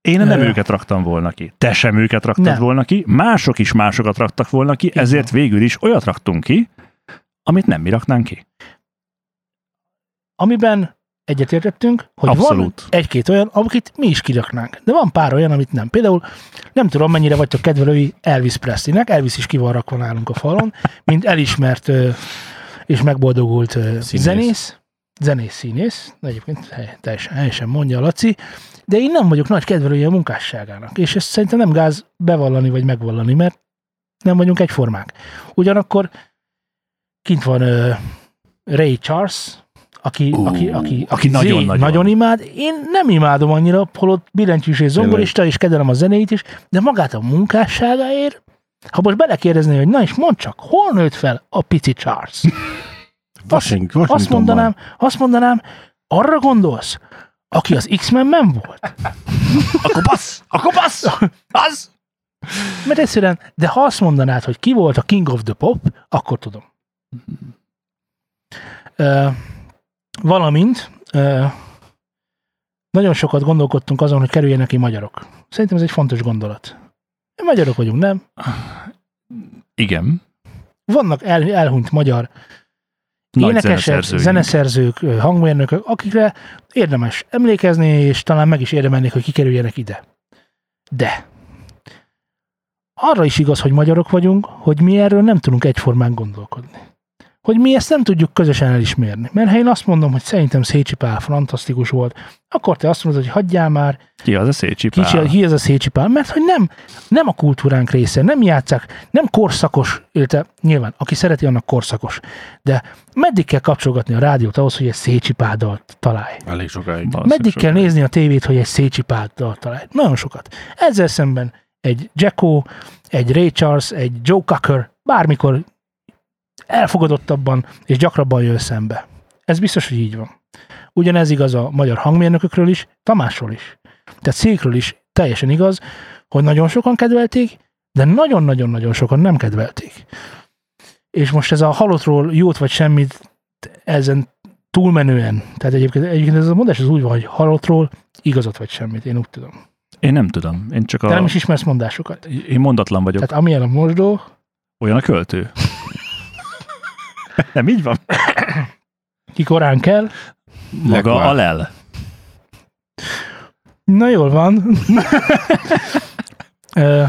[SPEAKER 1] Én nem
[SPEAKER 2] Ö,
[SPEAKER 1] őket raktam volna ki. Te sem őket raktad
[SPEAKER 2] Nem.
[SPEAKER 1] volna ki, mások is másokat raktak volna ki,
[SPEAKER 2] Igen.
[SPEAKER 1] ezért végül is olyat raktunk ki, amit nem mi raknánk ki.
[SPEAKER 2] amiben egyetértettünk, hogy
[SPEAKER 1] Abszolút.
[SPEAKER 2] van egy-két olyan, amit mi is kiraknánk. De van pár olyan, amit nem. Például nem tudom, mennyire vagytok kedvelői Elvis Presleynek, Elvis is ki van rakva nálunk a falon, mint elismert és megboldogult
[SPEAKER 3] Színész.
[SPEAKER 2] zenész, zenész színész, egyébként hely- teljesen helyesen mondja a Laci, de én nem vagyok nagy kedvelője a munkásságának, és ezt szerintem nem gáz bevallani vagy megvallani, mert nem vagyunk egyformák. Ugyanakkor kint van Ray Charles, aki,
[SPEAKER 3] Ú,
[SPEAKER 2] aki, aki,
[SPEAKER 1] aki
[SPEAKER 2] zé-
[SPEAKER 1] nagyon-nagyon.
[SPEAKER 2] nagyon imád. Én nem imádom annyira, holott billentyűs és zongorista, és kedvelem a zenét is, de magát a munkásságáért, ha most belekérdezni, hogy na és mondd csak, hol nőtt fel a pici Charles? (laughs)
[SPEAKER 3] Washington,
[SPEAKER 2] Azt
[SPEAKER 3] Washingtonban.
[SPEAKER 2] mondanám, azt mondanám, arra gondolsz, aki az X-Men-ben volt? (laughs)
[SPEAKER 1] Akkor bassz! Akkor bassz! Az!
[SPEAKER 2] Mert egyszerűen, de ha azt mondanád, hogy ki volt a King of the Pop, akkor tudom. Uh, valamint nagyon sokat gondolkodtunk azon, hogy kerüljenek ki magyarok. Szerintem ez egy fontos gondolat. Magyarok vagyunk, nem?
[SPEAKER 1] Igen.
[SPEAKER 2] Vannak el, elhunyt magyar
[SPEAKER 1] Nagy
[SPEAKER 2] énekesek, zeneszerzők, hangmérnökök, akikre érdemes emlékezni, és talán meg is érdemelnék, hogy kikerüljenek ide. De arra is igaz, hogy magyarok vagyunk, hogy mi erről nem tudunk egyformán gondolkodni. Hogy mi ezt nem tudjuk közösen elismerni. Mert ha én azt mondom, hogy szerintem Szécsi Pál fantasztikus volt, akkor te azt mondod, hogy hagyjál már,
[SPEAKER 1] Ki az a Szécsi Pál?
[SPEAKER 2] Kicsi, ki ez a Szécsi Pál, mert hogy nem, nem a kultúránk része, nem játszák, nem korszakos, illetve nyilván, aki szereti, annak korszakos. De meddig kell kapcsolgatni a rádiót ahhoz, hogy egy Szécsi Pál dalt találj?
[SPEAKER 3] Elég sokáig.
[SPEAKER 2] Meddig kell
[SPEAKER 1] sokáig.
[SPEAKER 2] nézni a tévét, hogy egy Szécsi Pál dalt találj? Nagyon sokat. Ezzel szemben egy Jacko, egy Ray Charles, egy Joe Cocker bármikor elfogadottabban és gyakrabban jön szembe. Ez biztos, hogy így van. Ugyanez igaz a magyar hangmérnökökről is, Tamásról is. Tehát Székről is teljesen igaz, hogy nagyon sokan kedvelték, de nagyon-nagyon-nagyon sokan nem kedvelték. És most ez a halottról jót vagy semmit ezen túlmenően, tehát egyébként, egyébként ez a mondás az úgy van, hogy halottról igazat vagy semmit, én úgy tudom.
[SPEAKER 1] Én nem tudom. Én csak
[SPEAKER 2] Te
[SPEAKER 1] a...
[SPEAKER 2] nem is ismersz mondásokat.
[SPEAKER 1] Én mondatlan vagyok.
[SPEAKER 2] Tehát amilyen a mosdó,
[SPEAKER 1] Olyan a költő. (laughs) nem így van? (coughs)
[SPEAKER 2] ki korán kell,
[SPEAKER 1] Maga
[SPEAKER 3] Lekvár.
[SPEAKER 1] a lel.
[SPEAKER 2] Na jól van. (laughs) Ö,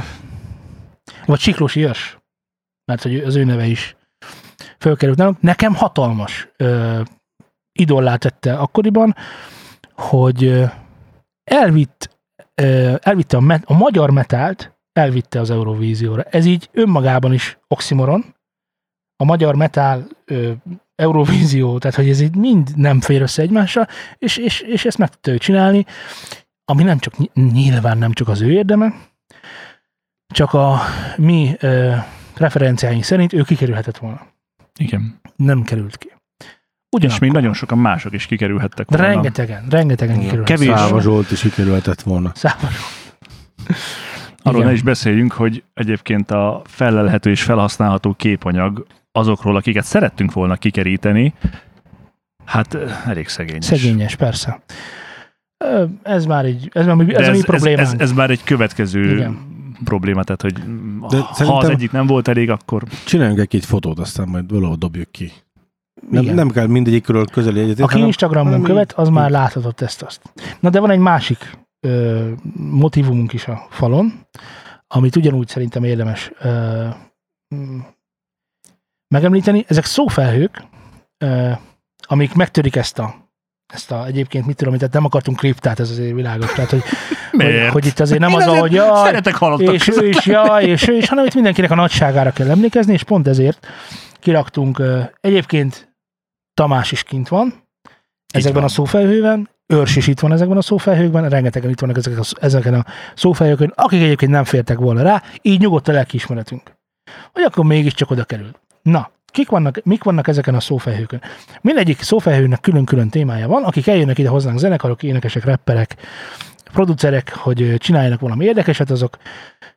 [SPEAKER 2] Vagy Siklós Ilyes, mert hogy az ő neve is fölkerült nálunk. Nekem hatalmas ö, idollá tette akkoriban, hogy elvitt, ö, elvitte a, met, a magyar metált, elvitte az Eurovízióra. Ez így önmagában is oximoron. A magyar metál ö, Eurovízió, tehát hogy ez így mind nem fér össze egymással, és, és, és ezt meg tudta ő csinálni, ami nem csak, ny- nyilván nem csak az ő érdeme, csak a mi ö, referenciáink szerint ő kikerülhetett volna.
[SPEAKER 1] Igen.
[SPEAKER 2] Nem került ki.
[SPEAKER 1] És
[SPEAKER 2] Ugyanakkor,
[SPEAKER 1] még nagyon sokan mások is kikerülhettek
[SPEAKER 2] de
[SPEAKER 1] volna.
[SPEAKER 2] rengetegen, rengetegen
[SPEAKER 3] Igen.
[SPEAKER 2] kikerülhetett.
[SPEAKER 1] Kevés.
[SPEAKER 3] Száva Zsolt is sikerülhetett volna.
[SPEAKER 2] Száva.
[SPEAKER 1] Arról
[SPEAKER 2] Igen.
[SPEAKER 1] ne is beszéljünk, hogy egyébként a felelhető és felhasználható képanyag azokról, akiket szerettünk volna kikeríteni, hát elég szegényes.
[SPEAKER 2] Szegényes, persze. Ez már egy, ez már
[SPEAKER 1] De
[SPEAKER 2] ez, a mi
[SPEAKER 1] ez, ez,
[SPEAKER 2] problémánk.
[SPEAKER 1] ez, ez, már egy következő
[SPEAKER 2] Igen.
[SPEAKER 1] probléma, tehát hogy
[SPEAKER 3] De
[SPEAKER 1] ha az egyik nem volt elég, akkor
[SPEAKER 3] Csináljunk egy-két fotót, aztán majd valahol dobjuk ki. Nem,
[SPEAKER 2] Igen.
[SPEAKER 3] nem kell mindegyikről közeli egyet.
[SPEAKER 2] Aki Instagramon
[SPEAKER 3] hanem
[SPEAKER 2] követ, az
[SPEAKER 3] így-
[SPEAKER 2] már láthatott ezt-azt. Na de van egy másik ö, motivumunk is a falon, amit ugyanúgy szerintem érdemes ö, megemlíteni. Ezek szófelhők, amik megtörik ezt a ezt a, egyébként mit tudom, tehát nem akartunk kriptát, ez azért világos. Tehát, hogy, (laughs) hogy, hogy, itt azért nem
[SPEAKER 1] Én
[SPEAKER 2] az,
[SPEAKER 1] azért
[SPEAKER 2] ahogy jaj,
[SPEAKER 1] Szeretek
[SPEAKER 2] és ő is, ja, és ő is, hanem itt mindenkinek a nagyságára kell emlékezni, és pont ezért kiraktunk, egyébként Tamás is kint van, ezekben
[SPEAKER 1] van.
[SPEAKER 2] a szófelhőben, Őrs is itt van ezekben a szófelhőkben, rengetegen itt vannak ezek a, ezeken a szófelhőkön, akik egyébként nem fértek volna rá, így nyugodt a lelkiismeretünk. Hogy akkor mégiscsak oda kerül. Na, kik vannak, mik vannak ezeken a szófelhőkön? Mindegyik szófelhőnek külön-külön témája van, akik eljönnek ide hozzánk zenekarok, énekesek, rapperek, producerek, hogy csináljanak valami érdekeset, azok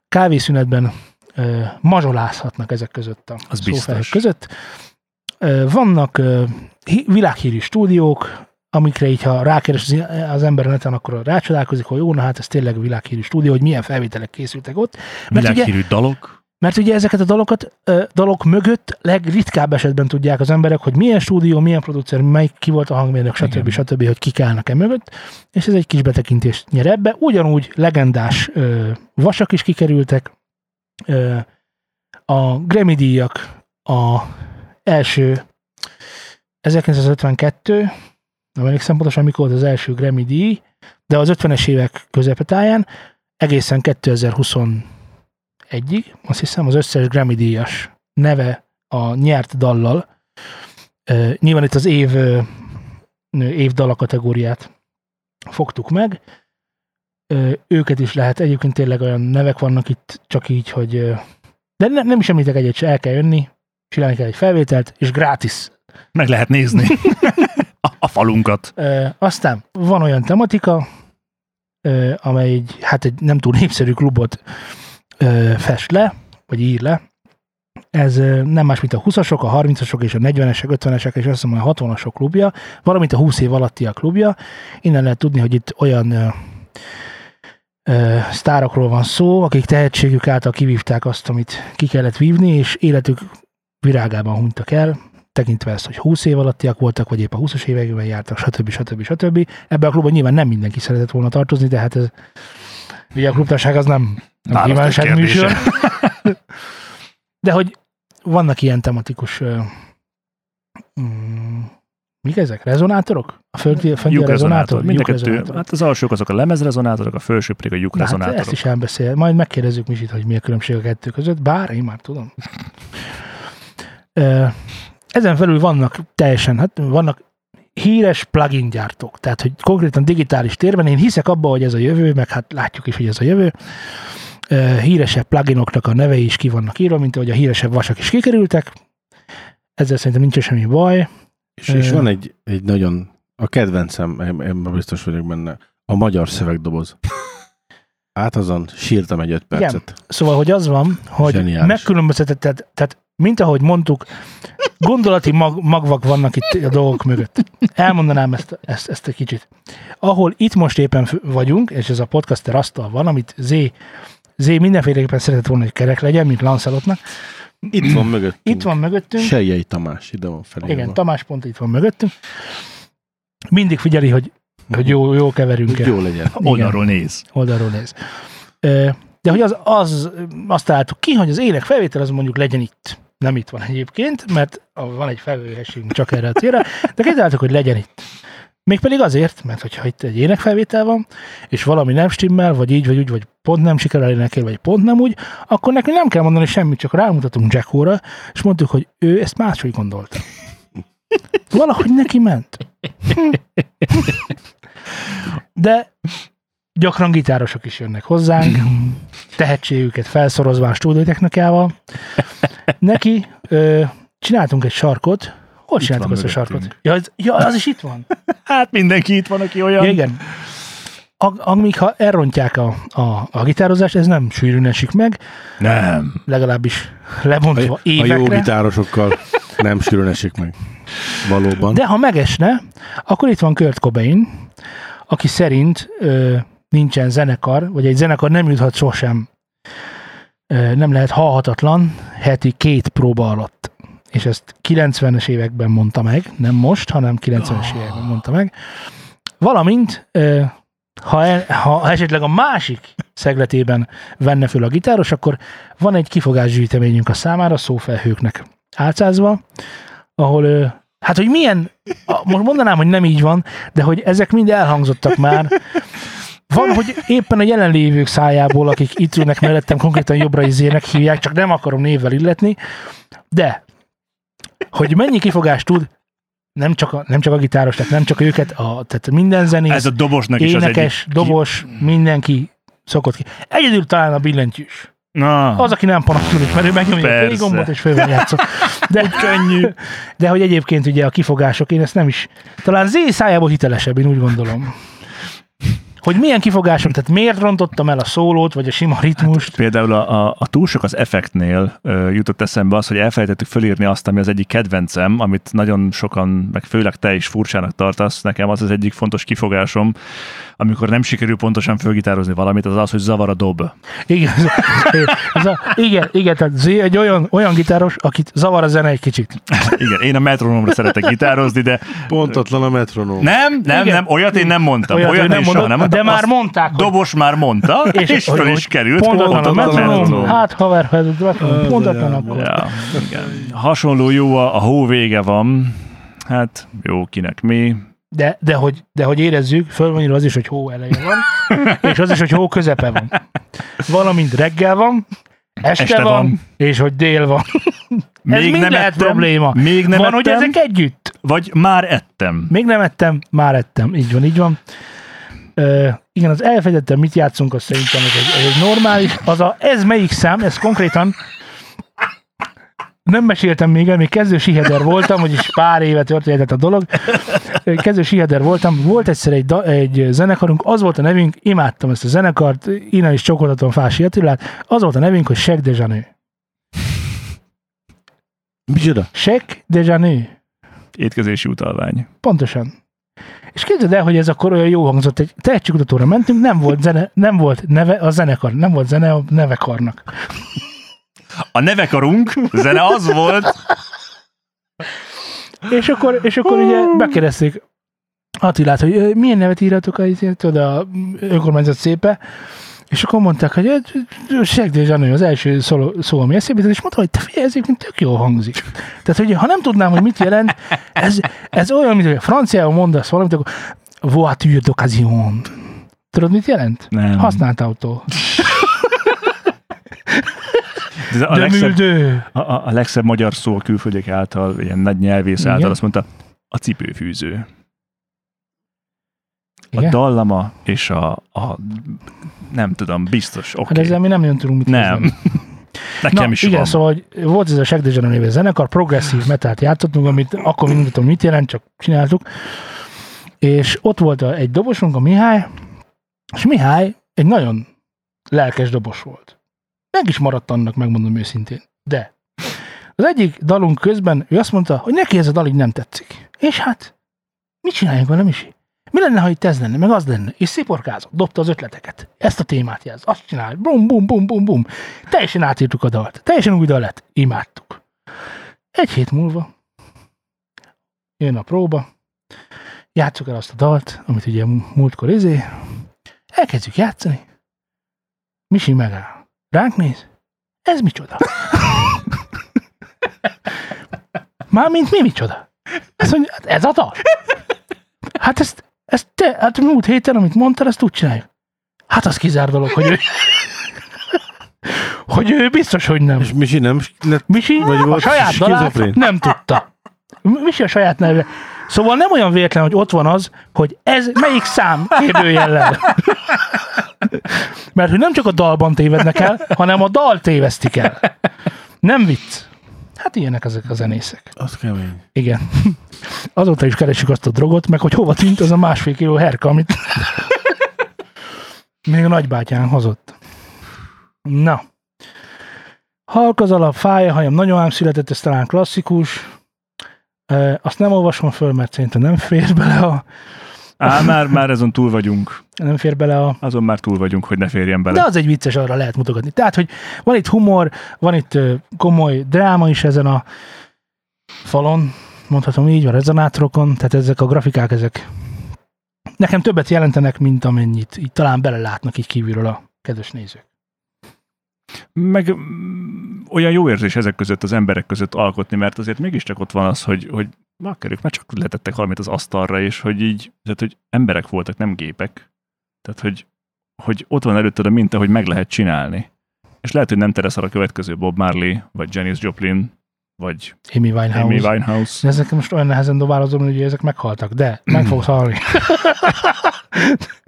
[SPEAKER 2] kávészünetben ö, mazsolázhatnak ezek között a
[SPEAKER 1] Az
[SPEAKER 2] szófelhők között. Ö, vannak ö, világhírű stúdiók, amikre így, ha rákeres az, ember neten, akkor rácsodálkozik, hogy jó, na hát ez tényleg világhírű stúdió, hogy milyen felvételek készültek ott. Mert ugye,
[SPEAKER 1] Világhírű dalok.
[SPEAKER 2] Mert ugye ezeket a dalokat, dalok mögött legritkább esetben tudják az emberek, hogy milyen stúdió, milyen producer, melyik ki volt a hangmérnök, stb.
[SPEAKER 1] Igen.
[SPEAKER 2] stb. hogy kik állnak e mögött, és ez egy kis betekintést nyer ebbe. Ugyanúgy legendás ö, vasak is kikerültek, ö, a Grammy díjak, a első 1952, nem emlékszem pontosan, mikor volt az első Grammy díj, de az 50-es évek közepetáján egészen 2021-ig, azt hiszem, az összes Grammy díjas neve a nyert dallal. Nyilván itt az év, év dala kategóriát fogtuk meg. Őket is lehet, egyébként tényleg olyan nevek vannak itt, csak így, hogy de ne, nem is említek egyet, se el kell jönni, csinálni kell egy felvételt, és gratis
[SPEAKER 1] Meg lehet nézni a, a falunkat.
[SPEAKER 2] Aztán van olyan tematika, amely egy, hát egy nem túl népszerű klubot ö, fest le, vagy ír le. Ez nem más, mint a 20-asok, a 30-asok és a 40-esek, 50-esek és azt hiszem a 60-asok klubja, valamint a 20 év alattiak klubja. Innen lehet tudni, hogy itt olyan ö, ö, sztárokról van szó, akik tehetségük által kivívták azt, amit ki kellett vívni, és életük virágában hunytak el, tekintve ezt, hogy 20 év alattiak voltak, vagy épp a 20-as években jártak, stb. stb. stb. Ebben a klubban nyilván nem mindenki szeretett volna tartozni, de hát ez, ugye a klubtárság az nem, nem kívánság műsor. (laughs) De hogy vannak ilyen tematikus uh, mm, mik ezek? Rezonátorok? A fönti a
[SPEAKER 1] Lyuk
[SPEAKER 2] rezonátor?
[SPEAKER 1] Mind a kettő. Hát az alsók azok a lemezrezonátorok, a felső pedig a lyuk
[SPEAKER 2] Na, hát
[SPEAKER 1] rezonátorok.
[SPEAKER 2] ezt is elbeszél. Majd megkérdezzük Misit, hogy mi a különbség a kettő között, bár én már tudom. (laughs) Ezen felül vannak teljesen, hát vannak híres plugin gyártók, tehát hogy konkrétan digitális térben én hiszek abba, hogy ez a jövő, meg hát látjuk is, hogy ez a jövő. Híresebb pluginoknak a nevei is ki vannak írva, mint ahogy a híresebb vasak is kikerültek. Ezzel szerintem nincs semmi baj.
[SPEAKER 3] És, és van egy, egy nagyon, a kedvencem, már biztos vagyok benne, a magyar szövegdoboz. Hát azon sírtam egy öt percet.
[SPEAKER 2] Szóval, hogy az van, hogy
[SPEAKER 3] Zseniális.
[SPEAKER 2] megkülönböztetett, tehát, mint ahogy mondtuk, gondolati mag, magvak vannak itt a dolgok mögött. Elmondanám ezt, ezt, ezt egy kicsit. Ahol itt most éppen vagyunk, és ez a podcaster asztal van, amit Z, Z mindenféleképpen szeretett volna, hogy kerek legyen, mint Lancelotnak.
[SPEAKER 3] Itt van mögöttünk.
[SPEAKER 2] Itt van mögöttünk.
[SPEAKER 3] Sejjei Tamás, ide van felé.
[SPEAKER 2] Igen, Tamás pont itt van mögöttünk. Mindig figyeli, hogy, hogy jó, jó keverünk
[SPEAKER 3] Hogy jó legyen.
[SPEAKER 1] Oldalról néz.
[SPEAKER 2] oldalról néz. De hogy az, az, azt találtuk ki, hogy az ének felvétel az mondjuk legyen itt. Nem itt van egyébként, mert van egy felvőhessünk csak erre a célra, de kitaláltuk, hogy legyen itt. Mégpedig azért, mert hogyha itt egy énekfelvétel van, és valami nem stimmel, vagy így, vagy úgy, vagy pont nem sikerül énekel, vagy pont nem úgy, akkor nekünk nem kell mondani semmit, csak rámutatunk Jackóra, és mondtuk, hogy ő ezt máshogy gondolta. Valahogy neki ment. De gyakran gitárosok is jönnek hozzánk, tehetségüket felszorozva a stúdiótechnikával. Neki ö, csináltunk egy sarkot. Hol csináltuk
[SPEAKER 1] van
[SPEAKER 2] azt a sarkot? Ja, az, ja, az is itt van.
[SPEAKER 1] Hát mindenki itt van, aki olyan.
[SPEAKER 2] Ja, igen. Ag- Amíg ha elrontják a, a, a gitározást, ez nem sűrűn esik meg,
[SPEAKER 1] Nem.
[SPEAKER 2] legalábbis
[SPEAKER 3] A,
[SPEAKER 2] lebontva
[SPEAKER 3] a jó
[SPEAKER 2] évekre.
[SPEAKER 3] gitárosokkal nem sűrűn esik meg. Valóban.
[SPEAKER 2] De ha megesne, akkor itt van Kurt Cobain, aki szerint ö, nincsen zenekar, vagy egy zenekar nem juthat sosem, ö, nem lehet halhatatlan heti két próba alatt. És ezt 90-es években mondta meg, nem most, hanem 90-es években mondta meg. Valamint, ö, ha, el, ha esetleg a másik szegletében venne föl a gitáros, akkor van egy kifogásgyűjteményünk a számára, szófelhőknek álcázva, ahol ö, hát, hogy milyen, most mondanám, hogy nem így van, de hogy ezek mind elhangzottak már. Van, hogy éppen a jelenlévők szájából, akik itt ülnek mellettem, konkrétan jobbra izének hívják, csak nem akarom névvel illetni, de hogy mennyi kifogást tud, nem csak a, nem csak a gitáros, tehát nem csak őket, a, tehát minden zenész,
[SPEAKER 1] Ez a dobosnak is az
[SPEAKER 2] énekes,
[SPEAKER 1] egyik...
[SPEAKER 2] dobos, mindenki szokott ki. Egyedül talán a billentyűs.
[SPEAKER 1] Na,
[SPEAKER 2] Az, aki nem panaszkodik, mert ő megnyomja a
[SPEAKER 1] Persze.
[SPEAKER 2] play gombot, és föl van játszva. De, könnyű. De hogy egyébként ugye a kifogások, én ezt nem is, talán Z szájából hitelesebb, én úgy gondolom. Hogy milyen kifogások, tehát miért rontottam el a szólót, vagy a sima ritmust.
[SPEAKER 1] Például a, a, a túl sok az effektnél ö, jutott eszembe az, hogy elfelejtettük fölírni azt, ami az egyik kedvencem, amit nagyon sokan, meg főleg te is furcsának tartasz. Nekem az az egyik fontos kifogásom, amikor nem sikerül pontosan fölgitározni valamit, az az, hogy zavar a dob.
[SPEAKER 2] Igen, ez a, igen, igen, tehát Z egy olyan, olyan gitáros, akit zavar a zene egy kicsit.
[SPEAKER 1] Igen, én a metronomra szeretek gitározni, de
[SPEAKER 3] Pontatlan a metronóm.
[SPEAKER 1] nem, nem,
[SPEAKER 2] Igen.
[SPEAKER 1] nem, olyat én nem mondtam.
[SPEAKER 2] Olyat
[SPEAKER 1] Olyat,
[SPEAKER 2] ő
[SPEAKER 1] nem
[SPEAKER 2] mondott,
[SPEAKER 1] nem mondtam.
[SPEAKER 2] De már mondták, hogy-
[SPEAKER 1] Dobos már mondta, (laughs) és, és föl
[SPEAKER 2] hogy
[SPEAKER 1] is került.
[SPEAKER 2] Pontatlan a metronom.
[SPEAKER 1] metronom.
[SPEAKER 2] Hát haver, ha ez metronom, pontatlan akkor.
[SPEAKER 1] Ja, igen. Hasonló jó, a, a hó vége van. Hát jó, kinek mi.
[SPEAKER 2] De, de, hogy, de hogy érezzük, föl van az is, hogy hó eleje van, (laughs) és az is, hogy hó közepe van. Valamint reggel van, este,
[SPEAKER 1] Este
[SPEAKER 2] van,
[SPEAKER 1] van.
[SPEAKER 2] és hogy dél van. Ez mind
[SPEAKER 1] nem
[SPEAKER 2] lehet
[SPEAKER 1] ettem,
[SPEAKER 2] probléma.
[SPEAKER 1] Még nem
[SPEAKER 2] van, hogy
[SPEAKER 1] ettem,
[SPEAKER 2] ezek együtt.
[SPEAKER 1] vagy már ettem.
[SPEAKER 2] Még nem ettem, már ettem. Így van, így van. Igen, az elfejtettem, mit játszunk, az szerintem ez egy, ez egy normális. Az a, ez melyik szám, ez konkrétan nem meséltem még el, még kezdő siheder voltam, vagyis pár éve történhetett a dolog. Kezdő siheder voltam, volt egyszer egy, da, egy zenekarunk, az volt a nevünk, imádtam ezt a zenekart, innen is csokoltatom Fási Attilát, az volt a nevünk, hogy Sek de Janő.
[SPEAKER 3] Micsoda?
[SPEAKER 2] Sek de Janő.
[SPEAKER 1] Étkezési utalvány.
[SPEAKER 2] Pontosan. És képzeld el, hogy ez akkor olyan jó hangzott, egy tehetségkutatóra mentünk, nem volt zene, nem volt neve a zenekar, nem volt zene a nevekarnak.
[SPEAKER 1] A nevekarunk zene az volt,
[SPEAKER 2] És akkor, és akkor ugye megkérdezték Attilát, hogy milyen nevet írhatok a, tudod, a önkormányzat szépe, és akkor mondták, hogy Segdé Zsanő az első szó, szó ami eszébe és mondta, hogy te figyelj, ez egyébként tök jól hangzik. Tehát, hogy ha nem tudnám, hogy mit jelent, ez, ez olyan, mint hogy franciául mondasz valamit, akkor voiture d'occasion. Tudod, mit jelent?
[SPEAKER 1] Nem.
[SPEAKER 2] Használt autó.
[SPEAKER 1] Ez a,
[SPEAKER 2] De
[SPEAKER 1] legszebb, a, a, a legszebb magyar szó a külföldiek által, ilyen nagy nyelvész
[SPEAKER 2] Igen.
[SPEAKER 1] által azt mondta, a cipőfűző. A
[SPEAKER 2] Igen?
[SPEAKER 1] dallama és a, a nem tudom, biztos, oké.
[SPEAKER 2] Hát
[SPEAKER 1] Okay.
[SPEAKER 2] ezzel mi nem nagyon tudunk mit
[SPEAKER 1] Nem. (laughs) Nekem
[SPEAKER 2] Na,
[SPEAKER 1] is
[SPEAKER 2] igen,
[SPEAKER 1] van.
[SPEAKER 2] szóval hogy volt ez a Shaq Dejan névű zenekar, progresszív metált játszottunk, amit akkor még nem tudtam, mit jelent, csak csináltuk. És ott volt egy dobosunk, a Mihály, és Mihály egy nagyon lelkes dobos volt. Meg is maradt annak, megmondom őszintén. De az egyik dalunk közben ő azt mondta, hogy neki ez a dal így nem tetszik. És hát, mit csináljunk vele, Misi? Mi lenne, ha itt ez lenne, meg az lenne? És sziporkázott, dobta az ötleteket. Ezt a témát jelz, azt csinál, bum, bum, bum, bum, bum. Teljesen átírtuk a dalt. Teljesen új dal lett. Imádtuk. Egy hét múlva jön a próba, játsszuk el azt a dalt, amit ugye múltkor izé, elkezdjük játszani, Misi megáll. Ránk néz, ez micsoda? Mármint mi micsoda? Mondja, hát ez a dal. Hát ezt, ezt te, hát múlt héten, amit mondtál, ezt úgy csináljuk. Hát az kizár dolog, hogy ő, (laughs) hogy ő biztos, hogy nem.
[SPEAKER 3] És Misi nem lett
[SPEAKER 2] Misi
[SPEAKER 3] Vagy
[SPEAKER 2] a saját dalát nem tudta. Misi a saját neve. Szóval nem olyan véletlen, hogy ott van az, hogy ez melyik szám kérdőjellel. Mert hogy nem csak a dalban tévednek el, hanem a dal tévesztik el. Nem vicc. Hát ilyenek ezek a zenészek.
[SPEAKER 3] Az kemény.
[SPEAKER 2] Igen. (laughs) Azóta is keresjük azt a drogot, meg hogy hova tűnt az a másfél kiló herka, amit (laughs) még a nagybátyám hozott. Na. Halk az alap, fáj a hajam, nagyon ám született, ez talán klasszikus. E, azt nem olvasom föl, mert szerintem nem fér bele a,
[SPEAKER 1] Á, már, már azon túl vagyunk.
[SPEAKER 2] nem fér bele a,
[SPEAKER 1] Azon már túl vagyunk, hogy ne férjen bele.
[SPEAKER 2] de az egy vicces, arra lehet mutogatni. Tehát, hogy van itt humor, van itt komoly dráma is ezen a falon, mondhatom így, a rezonátorokon, tehát ezek a grafikák, ezek nekem többet jelentenek, mint amennyit így talán belelátnak így kívülről a kedves nézők.
[SPEAKER 1] meg mm, olyan jó érzés ezek között az emberek között alkotni, mert azért mégiscsak ott van az, hogy, hogy makkerük már csak letettek valamit az asztalra, és hogy így, tehát hogy emberek voltak, nem gépek. Tehát, hogy, hogy ott van előtted a minta, hogy meg lehet csinálni. És lehet, hogy nem te leszel a következő Bob Marley, vagy Janis Joplin, vagy
[SPEAKER 2] Amy Winehouse.
[SPEAKER 1] Amy Winehouse.
[SPEAKER 2] De ezek most olyan nehezen dobálozom, hogy ezek meghaltak, de meg fogsz halni.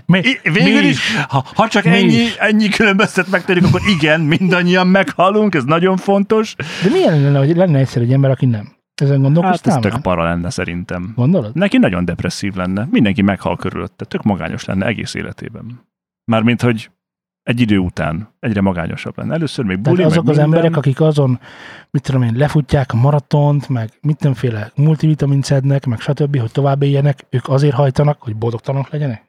[SPEAKER 2] mi,
[SPEAKER 1] I, végül
[SPEAKER 2] mi
[SPEAKER 1] is, ha, ha csak
[SPEAKER 2] Mi
[SPEAKER 1] ennyi,
[SPEAKER 2] is.
[SPEAKER 1] ennyi különböztet megtérünk, akkor igen, mindannyian meghalunk, ez nagyon fontos.
[SPEAKER 2] De milyen lenne, hogy lenne egyszer egy ember, aki nem? Ezen
[SPEAKER 1] Hát
[SPEAKER 2] gondolkoztál
[SPEAKER 1] ez tök para lenne szerintem.
[SPEAKER 2] Gondolod?
[SPEAKER 1] Neki nagyon depresszív lenne, mindenki meghal körülötte, tök magányos lenne egész életében. Mármint, hogy egy idő után egyre magányosabb lenne. Először még
[SPEAKER 2] Tehát
[SPEAKER 1] buli,
[SPEAKER 2] azok
[SPEAKER 1] meg
[SPEAKER 2] az
[SPEAKER 1] minden.
[SPEAKER 2] emberek, akik azon, mit tudom én, lefutják a maratont, meg mindenféle multivitamin szednek, meg stb., hogy tovább éljenek, ők azért hajtanak, hogy boldogtalanok legyenek?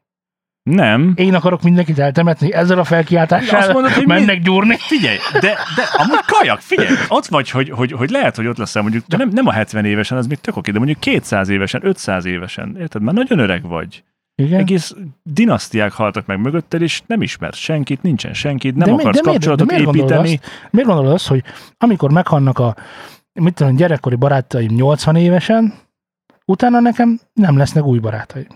[SPEAKER 1] Nem.
[SPEAKER 2] Én akarok mindenkit eltemetni ezzel a
[SPEAKER 1] Azt
[SPEAKER 2] felkiáltással,
[SPEAKER 1] mondod, hogy
[SPEAKER 2] mennek
[SPEAKER 1] mi?
[SPEAKER 2] gyúrni.
[SPEAKER 1] Figyelj, de, de amúgy kajak, figyelj, ott vagy, hogy, hogy, hogy lehet, hogy ott leszel mondjuk, de nem, nem a 70 évesen, az még tök oké, de mondjuk 200 évesen, 500 évesen, érted? Már nagyon öreg vagy.
[SPEAKER 2] Igen?
[SPEAKER 1] Egész dinasztiák haltak meg mögötted, és nem ismersz senkit, nincsen senkit, nem
[SPEAKER 2] De mi-
[SPEAKER 1] akarsz
[SPEAKER 2] de miért-
[SPEAKER 1] kapcsolatot
[SPEAKER 2] de miért
[SPEAKER 1] építeni.
[SPEAKER 2] Miért gondolod azt, hogy amikor meghalnak a mit tudom, gyerekkori barátaim 80 évesen, utána nekem nem lesznek új barátaim.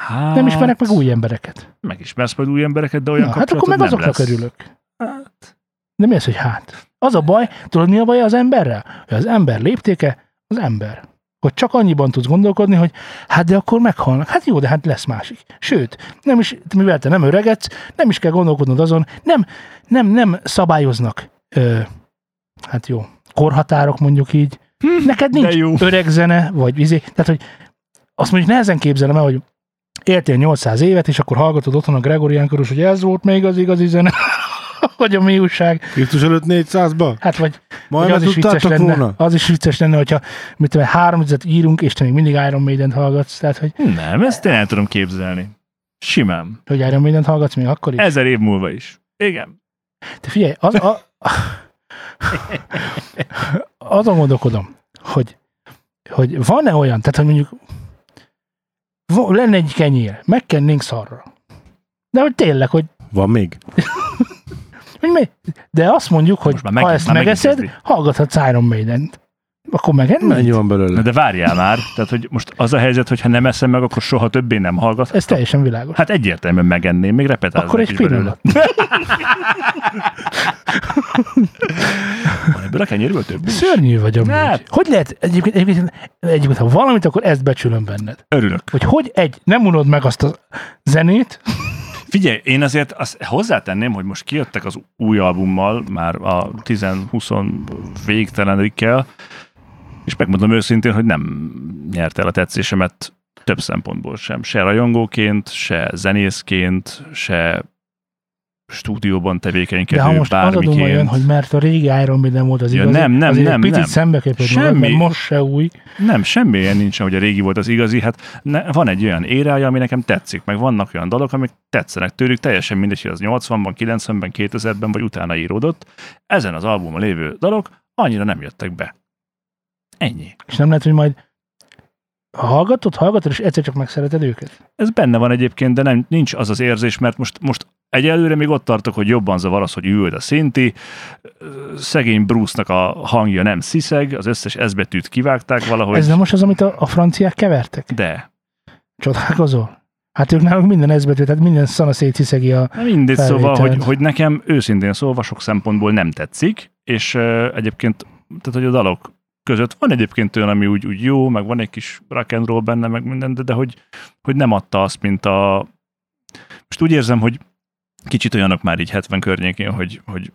[SPEAKER 1] Hát,
[SPEAKER 2] Nem ismerek meg új embereket.
[SPEAKER 1] Megismersz majd új embereket, de olyan
[SPEAKER 2] Na, hát akkor meg azoknak
[SPEAKER 1] lesz.
[SPEAKER 2] örülök.
[SPEAKER 1] Hát,
[SPEAKER 2] De mi az, hogy hát? Az a baj, tudod mi a baj az emberrel? Hogy az ember léptéke az ember. Hogy csak annyiban tudsz gondolkodni, hogy hát de akkor meghalnak. Hát jó, de hát lesz másik. Sőt, nem is, mivel te nem öregedsz, nem is kell gondolkodnod azon, nem, nem, nem szabályoznak, ö, hát jó, korhatárok mondjuk így. Neked
[SPEAKER 1] de
[SPEAKER 2] nincs
[SPEAKER 1] jó.
[SPEAKER 2] öreg zene, vagy izé, tehát hogy azt mondjuk nehezen képzelem el, hogy éltél 800 évet, és akkor hallgatod otthon a Gregorián körös, hogy ez volt még az igazi zene, (laughs) vagy a mi újság.
[SPEAKER 3] Krisztus előtt 400-ba?
[SPEAKER 2] Hát vagy,
[SPEAKER 3] Majd
[SPEAKER 2] vagy az is vicces lenne,
[SPEAKER 3] volna?
[SPEAKER 2] az is vicces lenne, hogyha mit tudom, három üzlet írunk, és te még mindig Iron Maiden-t hallgatsz, tehát hogy,
[SPEAKER 1] nem, ezt én el tudom képzelni. Simán.
[SPEAKER 2] hogy Iron Maiden-t hallgatsz még akkor is.
[SPEAKER 1] Ezer év múlva is. Igen.
[SPEAKER 2] Te figyelj, az, a, (laughs) azon gondolkodom, hogy, hogy van-e olyan, tehát hogy mondjuk lenne egy kenyér, megkennénk szarra. De hogy tényleg, hogy,
[SPEAKER 3] Van még? (laughs)
[SPEAKER 2] de azt mondjuk, hogy
[SPEAKER 1] Most már
[SPEAKER 2] ha ezt megeszed, hallgathatsz Iron Maiden-t. Akkor megennéd?
[SPEAKER 3] Mennyi van belőle?
[SPEAKER 1] de várjál már, tehát hogy most az a helyzet, hogy ha nem eszem meg, akkor soha többé nem hallgat.
[SPEAKER 2] Ez teljesen világos.
[SPEAKER 1] Hát egyértelműen megenném, még repetálok
[SPEAKER 2] Akkor egy pillanat. (laughs)
[SPEAKER 1] Van ebből a kenyérből több is?
[SPEAKER 2] Szörnyű vagy amúgy.
[SPEAKER 1] Hát.
[SPEAKER 2] Hogy lehet egyébként, egyébként, egyébként, ha valamit, akkor ezt becsülöm benned.
[SPEAKER 1] Örülök.
[SPEAKER 2] Hogy hogy egy, nem unod meg azt a zenét,
[SPEAKER 1] Figyelj, én azért azt hozzátenném, hogy most kijöttek az új albummal, már a 10-20 végtelenükkel, és megmondom őszintén, hogy nem nyert el a tetszésemet több szempontból sem. Se rajongóként, se zenészként, se stúdióban
[SPEAKER 2] de
[SPEAKER 1] tevékenykedő
[SPEAKER 2] ha most az a
[SPEAKER 1] bármiként.
[SPEAKER 2] jön, hogy mert a régi Iron Maiden volt az
[SPEAKER 1] Ja,
[SPEAKER 2] igazi,
[SPEAKER 1] nem, nem,
[SPEAKER 2] azért
[SPEAKER 1] nem,
[SPEAKER 2] picit
[SPEAKER 1] nem.
[SPEAKER 2] szembe kell tudnod,
[SPEAKER 1] Semmi.
[SPEAKER 2] most se új.
[SPEAKER 1] Nem, semmi ilyen nincsen, hogy a régi volt az igazi. Hát ne, van egy olyan érája, ami nekem tetszik, meg vannak olyan dalok, amik tetszenek tőlük, teljesen mindegy, hogy az 80-ban, 90-ben, 2000-ben vagy utána íródott. Ezen az albumon lévő dalok annyira nem jöttek be. Ennyi.
[SPEAKER 2] És nem lehet, hogy majd ha hallgatod, hallgatod, és egyszer csak megszereted őket.
[SPEAKER 1] Ez benne van egyébként, de nem, nincs az az érzés, mert most, most egyelőre még ott tartok, hogy jobban zavar az, hogy üld a szinti, szegény Bruce-nak a hangja nem sziszeg, az összes S betűt kivágták valahogy,
[SPEAKER 2] Ez nem most az, amit a, a franciák kevertek?
[SPEAKER 1] de
[SPEAKER 2] Csodálkozol? Hát ők náluk minden ezbetű, tehát minden szana széthiszegi a...
[SPEAKER 1] Mindegy, szóval, hogy, hogy nekem őszintén szólva sok szempontból nem tetszik, és uh, egyébként, tehát hogy a dalok között van egyébként olyan, ami úgy, úgy jó, meg van egy kis rock and roll benne, meg minden, de, de hogy, hogy nem adta azt, mint a... Most úgy érzem, hogy kicsit olyanok már így 70 környékén, hogy, hogy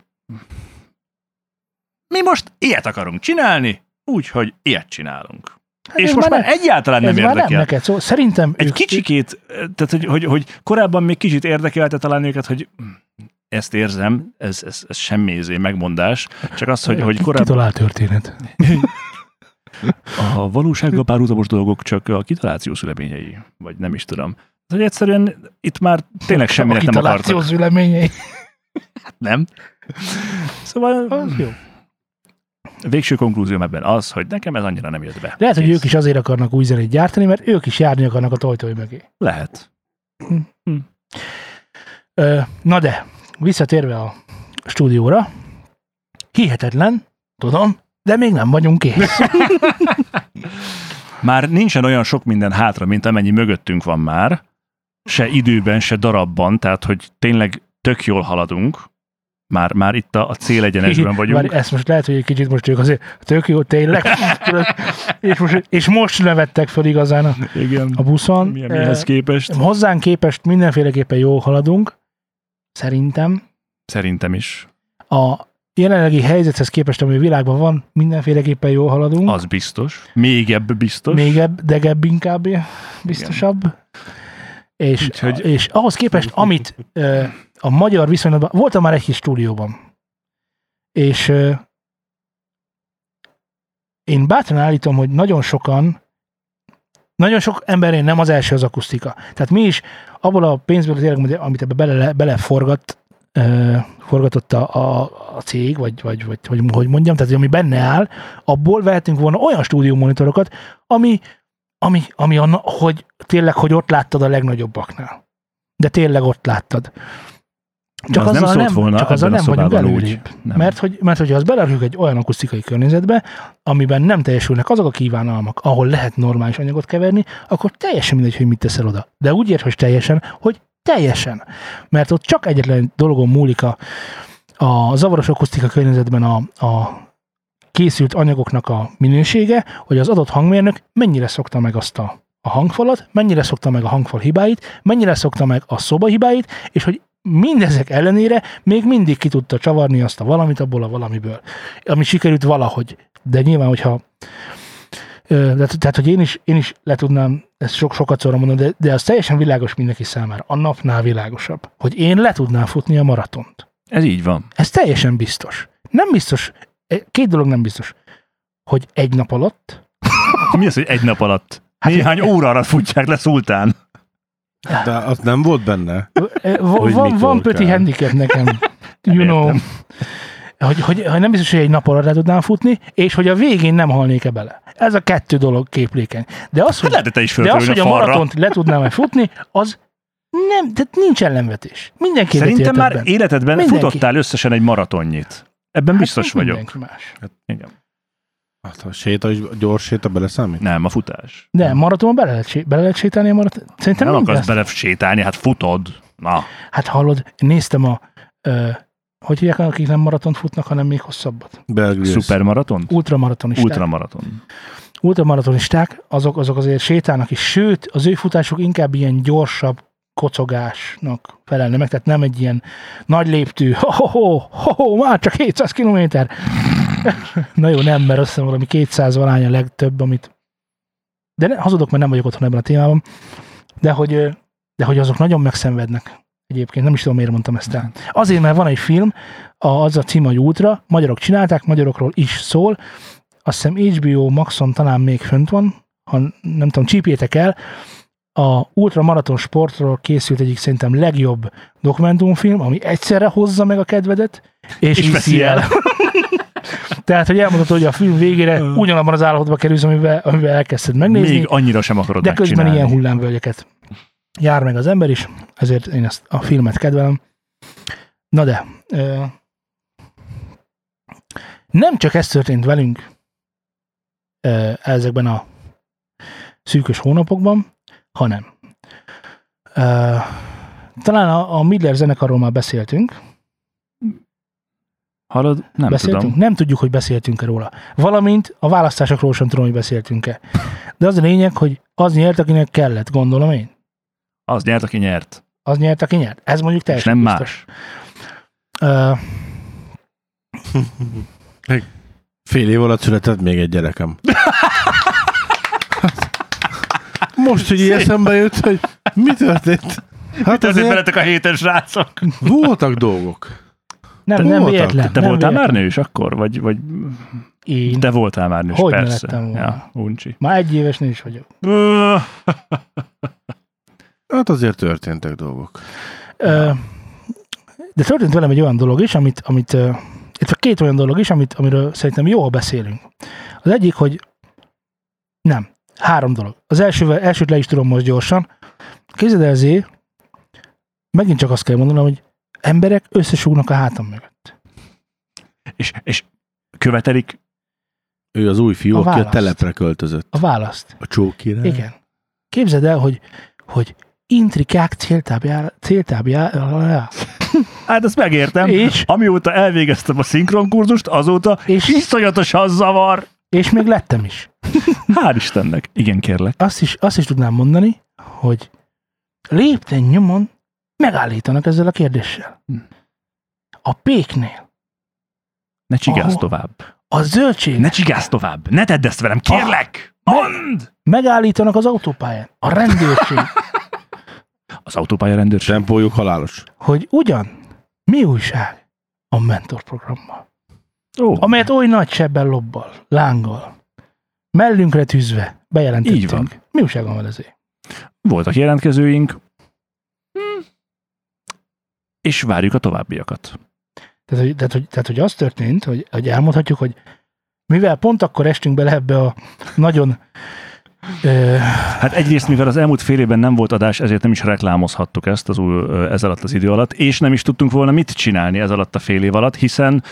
[SPEAKER 1] mi most ilyet akarunk csinálni, úgyhogy ilyet csinálunk.
[SPEAKER 2] Hát
[SPEAKER 1] és most már
[SPEAKER 2] nem-
[SPEAKER 1] egyáltalán nem
[SPEAKER 2] ez már nem
[SPEAKER 1] érdekel.
[SPEAKER 2] neked szó. Szerintem
[SPEAKER 1] Egy
[SPEAKER 2] ők,
[SPEAKER 1] kicsikét, tehát hogy, hogy, hogy korábban még kicsit érdekelte talán őket, hogy ezt érzem, ez, ez, ez semmi izé megmondás, csak az, hogy, hogy korábban
[SPEAKER 2] Kitalált történet.
[SPEAKER 1] a valósággal párhuzamos dolgok csak a kitaláció szüleményei, vagy nem is tudom. Hogy egyszerűen itt már tényleg semminek
[SPEAKER 2] a
[SPEAKER 1] nem
[SPEAKER 2] kitaláció
[SPEAKER 1] akartak.
[SPEAKER 2] szüleményei.
[SPEAKER 1] Nem? Szóval
[SPEAKER 2] Az jó.
[SPEAKER 1] végső konklúzióm ebben az, hogy nekem ez annyira nem jött be.
[SPEAKER 2] Lehet, hogy
[SPEAKER 1] Kész.
[SPEAKER 2] ők is azért akarnak új zenét gyártani, mert ők is járni akarnak a tojtoj mögé.
[SPEAKER 1] Lehet.
[SPEAKER 2] Ö, na de, visszatérve a stúdióra, Hihetetlen, tudom, de még nem vagyunk kész. (laughs)
[SPEAKER 1] Már nincsen olyan sok minden hátra, mint amennyi mögöttünk van már, se időben, se darabban, tehát hogy tényleg tök jól haladunk, már, már itt a, a célegyenesben vagyunk.
[SPEAKER 2] Már ezt most lehet, hogy egy kicsit most ők azért tök jó, tényleg. (laughs) És, most, és most nevettek föl igazán a,
[SPEAKER 1] Igen.
[SPEAKER 2] a buszon.
[SPEAKER 1] Mi, mihez
[SPEAKER 2] Eh,
[SPEAKER 1] képest?
[SPEAKER 2] Hozzánk képest mindenféleképpen jól haladunk, szerintem.
[SPEAKER 1] Szerintem is.
[SPEAKER 2] A jelenlegi helyzethez képest, ami a világban van, mindenféleképpen jól haladunk.
[SPEAKER 1] Az biztos. Még ebb biztos.
[SPEAKER 2] Még ebb, degebb inkább, biztosabb. És,
[SPEAKER 1] Úgyhogy-
[SPEAKER 2] és ahhoz képest, amit a magyar viszonylatban, voltam már egy kis stúdióban, és én bátran állítom, hogy nagyon sokan, nagyon sok emberén nem az első az akusztika. Tehát mi is abból a pénzből, tényleg, amit ebbe bele, beleforgat, ö, forgatott a, a, a cég, vagy, vagy, vagy hogy, hogy mondjam, tehát ami benne áll, abból vehetünk volna olyan stúdiómonitorokat, ami, ami, ami a, na- hogy tényleg, hogy ott láttad a legnagyobbaknál. De tényleg ott láttad. Csak
[SPEAKER 1] az nem szólt
[SPEAKER 2] nem,
[SPEAKER 1] volna
[SPEAKER 2] csak azzal nem vagyunk
[SPEAKER 1] úgy.
[SPEAKER 2] előrébb.
[SPEAKER 1] Nem.
[SPEAKER 2] Mert hogy, mert hogyha azt belerjük egy olyan akusztikai környezetbe, amiben nem teljesülnek azok a kívánalmak, ahol lehet normális anyagot keverni, akkor teljesen mindegy, hogy mit teszel oda. De úgy érthetsz teljesen, hogy teljesen. Mert ott csak egyetlen dologon múlik a, a zavaros akusztika környezetben a, a készült anyagoknak a minősége, hogy az adott hangmérnök mennyire szokta meg azt a, a hangfalat, mennyire szokta meg a hangfal hibáit, mennyire szokta meg a szoba hibáit, és hogy mindezek ellenére még mindig ki tudta csavarni azt a valamit abból a valamiből, ami sikerült valahogy. De nyilván, hogyha tehát, hogy én is, én is le tudnám ezt sok, sokat szóra mondani, de, de az teljesen világos mindenki számára. A napnál világosabb, hogy én le tudnám futni a maratont.
[SPEAKER 1] Ez így van.
[SPEAKER 2] Ez teljesen biztos. Nem biztos, eh, két dolog nem biztos, hogy egy nap alatt,
[SPEAKER 1] Mi az, hogy egy nap alatt?
[SPEAKER 2] Hát-
[SPEAKER 1] Néhány óra alatt futják le szultán.
[SPEAKER 3] De az nem volt benne.
[SPEAKER 2] van,
[SPEAKER 3] mikor
[SPEAKER 2] van pöti handicap nekem, you know, hogy, hogy, hogy, nem biztos, hogy egy nap alatt le tudnám futni, és hogy a végén nem halnék-e bele. Ez a kettő dolog képlékeny. De az, hogy,
[SPEAKER 1] Lehet, hogy te is
[SPEAKER 2] de az, hogy
[SPEAKER 1] a
[SPEAKER 2] a maratont le tudnám-e futni, az nem, tehát nincs ellenvetés. Mindenki
[SPEAKER 1] Szerintem már életedben
[SPEAKER 2] Mindenki.
[SPEAKER 1] futottál összesen egy maratonyit. Ebben biztos
[SPEAKER 2] Hát,
[SPEAKER 1] vagyok.
[SPEAKER 2] mindenki Más.
[SPEAKER 1] Igen.
[SPEAKER 3] Hát a séta is, a gyors séta beleszámít?
[SPEAKER 1] Nem, a futás.
[SPEAKER 2] De maratonban bele lehet, sé- bele lehet sétálni a maraton? Szerintem
[SPEAKER 1] Nem
[SPEAKER 2] nem
[SPEAKER 1] akarsz bele sétálni, hát futod. Na,
[SPEAKER 2] Hát hallod, néztem a, ö, hogy hívják, akik nem maratont futnak, hanem még hosszabbat.
[SPEAKER 3] Belgrade.
[SPEAKER 1] szupermaraton?
[SPEAKER 2] Ultramaratonisták.
[SPEAKER 1] Ultramaraton.
[SPEAKER 2] Ultramaratonisták, azok, azok azért sétálnak is, sőt, az ő futásuk inkább ilyen gyorsabb kocogásnak felelne meg, tehát nem egy ilyen nagy léptű, ho, ho, ho, ho, már csak 700 kilométer. Na jó, nem, mert azt hiszem valami 200 valány a legtöbb, amit... De ne, hazudok, mert nem vagyok otthon ebben a témában. De hogy, de hogy azok nagyon megszenvednek. Egyébként nem is tudom, miért mondtam ezt el. Azért, mert van egy film, a, az a cím, hogy Ultra, magyarok csinálták, magyarokról is szól, azt hiszem HBO Maxon talán még fönt van, ha nem tudom, csípjétek el, a ultramaraton sportról készült egyik szerintem legjobb dokumentumfilm, ami egyszerre hozza meg a kedvedet, és,
[SPEAKER 1] És veszi el. (laughs)
[SPEAKER 2] Tehát, hogy elmondhatod, hogy a film végére ugyanabban az állapotban kerülsz, amivel, amivel elkezdted megnézni,
[SPEAKER 1] Még annyira sem akarod
[SPEAKER 2] de közben ilyen hullámvölgyeket jár meg az ember is, ezért én ezt a filmet kedvelem. Na de, nem csak ez történt velünk ezekben a szűkös hónapokban, hanem talán a, a Midler zenekarról már beszéltünk,
[SPEAKER 1] Hallod? Nem
[SPEAKER 2] beszéltünk?
[SPEAKER 1] tudom.
[SPEAKER 2] Nem tudjuk, hogy beszéltünk-e róla. Valamint a választásokról sem tudom, hogy beszéltünk-e. De az a lényeg, hogy az nyert, akinek kellett, gondolom én.
[SPEAKER 1] Az nyert, aki nyert.
[SPEAKER 2] Az nyert, aki nyert. Ez mondjuk
[SPEAKER 1] És
[SPEAKER 2] teljesen
[SPEAKER 1] nem
[SPEAKER 2] biztos.
[SPEAKER 1] más.
[SPEAKER 2] Ö,
[SPEAKER 3] Fél év alatt született még egy gyerekem. Most, hogy így eszembe jut, hogy mi történt? Hát
[SPEAKER 1] Ezért
[SPEAKER 3] azért
[SPEAKER 1] veletek a héten srácok.
[SPEAKER 3] voltak dolgok.
[SPEAKER 2] Nem,
[SPEAKER 3] Te
[SPEAKER 2] nem
[SPEAKER 3] voltál-
[SPEAKER 2] véletlen.
[SPEAKER 1] Te
[SPEAKER 2] nem
[SPEAKER 1] voltál már
[SPEAKER 2] véletlen.
[SPEAKER 1] nős akkor? Vagy, vagy
[SPEAKER 2] Én.
[SPEAKER 1] te voltál már nős,
[SPEAKER 2] Hogy
[SPEAKER 1] persze.
[SPEAKER 2] lettem volna.
[SPEAKER 1] Ja, uncsi.
[SPEAKER 2] Már egy éves is vagyok. (laughs)
[SPEAKER 3] Hát azért történtek dolgok.
[SPEAKER 2] Ö, de történt velem egy olyan dolog is, amit, amit illetve két olyan dolog is, amit, amiről szerintem jól beszélünk. Az egyik, hogy nem, három dolog. Az első, elsőt le is tudom most gyorsan. Képzeld el, megint csak azt kell mondanom, hogy emberek összesúgnak a hátam mögött.
[SPEAKER 1] És, és követelik,
[SPEAKER 3] Ő az új fiú,
[SPEAKER 2] A
[SPEAKER 3] aki a
[SPEAKER 2] választ.
[SPEAKER 3] telepre költözött.
[SPEAKER 2] A választ.
[SPEAKER 3] A csókira.
[SPEAKER 2] Igen. Képzeld el, hogy, hogy intrikák céltábjára, céltábjára,
[SPEAKER 1] hát ezt megértem,
[SPEAKER 2] és,
[SPEAKER 1] amióta elvégeztem a szinkronkurzust, azóta
[SPEAKER 2] és,
[SPEAKER 1] iszonyatosan zavar.
[SPEAKER 2] és még lettem is.
[SPEAKER 1] Hál' Istennek. Igen, kérlek.
[SPEAKER 2] Azt is, azt is tudnám mondani, hogy lépten nyomon megállítanak ezzel a kérdéssel.
[SPEAKER 1] Hm.
[SPEAKER 2] A péknél,
[SPEAKER 1] Ne csigázz tovább.
[SPEAKER 2] a zöldség
[SPEAKER 1] Ne csigázz tovább. Ne tedd ezt velem, kérlek. Mondd!
[SPEAKER 2] megállítanak az autópályán. A rendőrség, (laughs)
[SPEAKER 1] Az autópálya rendőrség.
[SPEAKER 3] Tempójuk halálos.
[SPEAKER 2] hogy ugyan mi újság a mentorprogrammal,
[SPEAKER 1] Ó,
[SPEAKER 2] amelyet oly nagy sebben lobbal, lánggal, mellünkre tűzve bejelentettünk.
[SPEAKER 1] Így van.
[SPEAKER 2] Mi újság van vele ezért?
[SPEAKER 1] voltak jelentkezőink. És várjuk a továbbiakat.
[SPEAKER 2] Tehát, hogy, tehát, hogy, tehát, hogy az történt, hogy, hogy elmondhatjuk, hogy mivel pont akkor estünk bele ebbe a nagyon ö,
[SPEAKER 1] Hát egyrészt, mivel az elmúlt fél évben nem volt adás, ezért nem is reklámozhattuk ezt az új, ez alatt az idő alatt, és nem is tudtunk volna mit csinálni ez alatt a fél év alatt, hiszen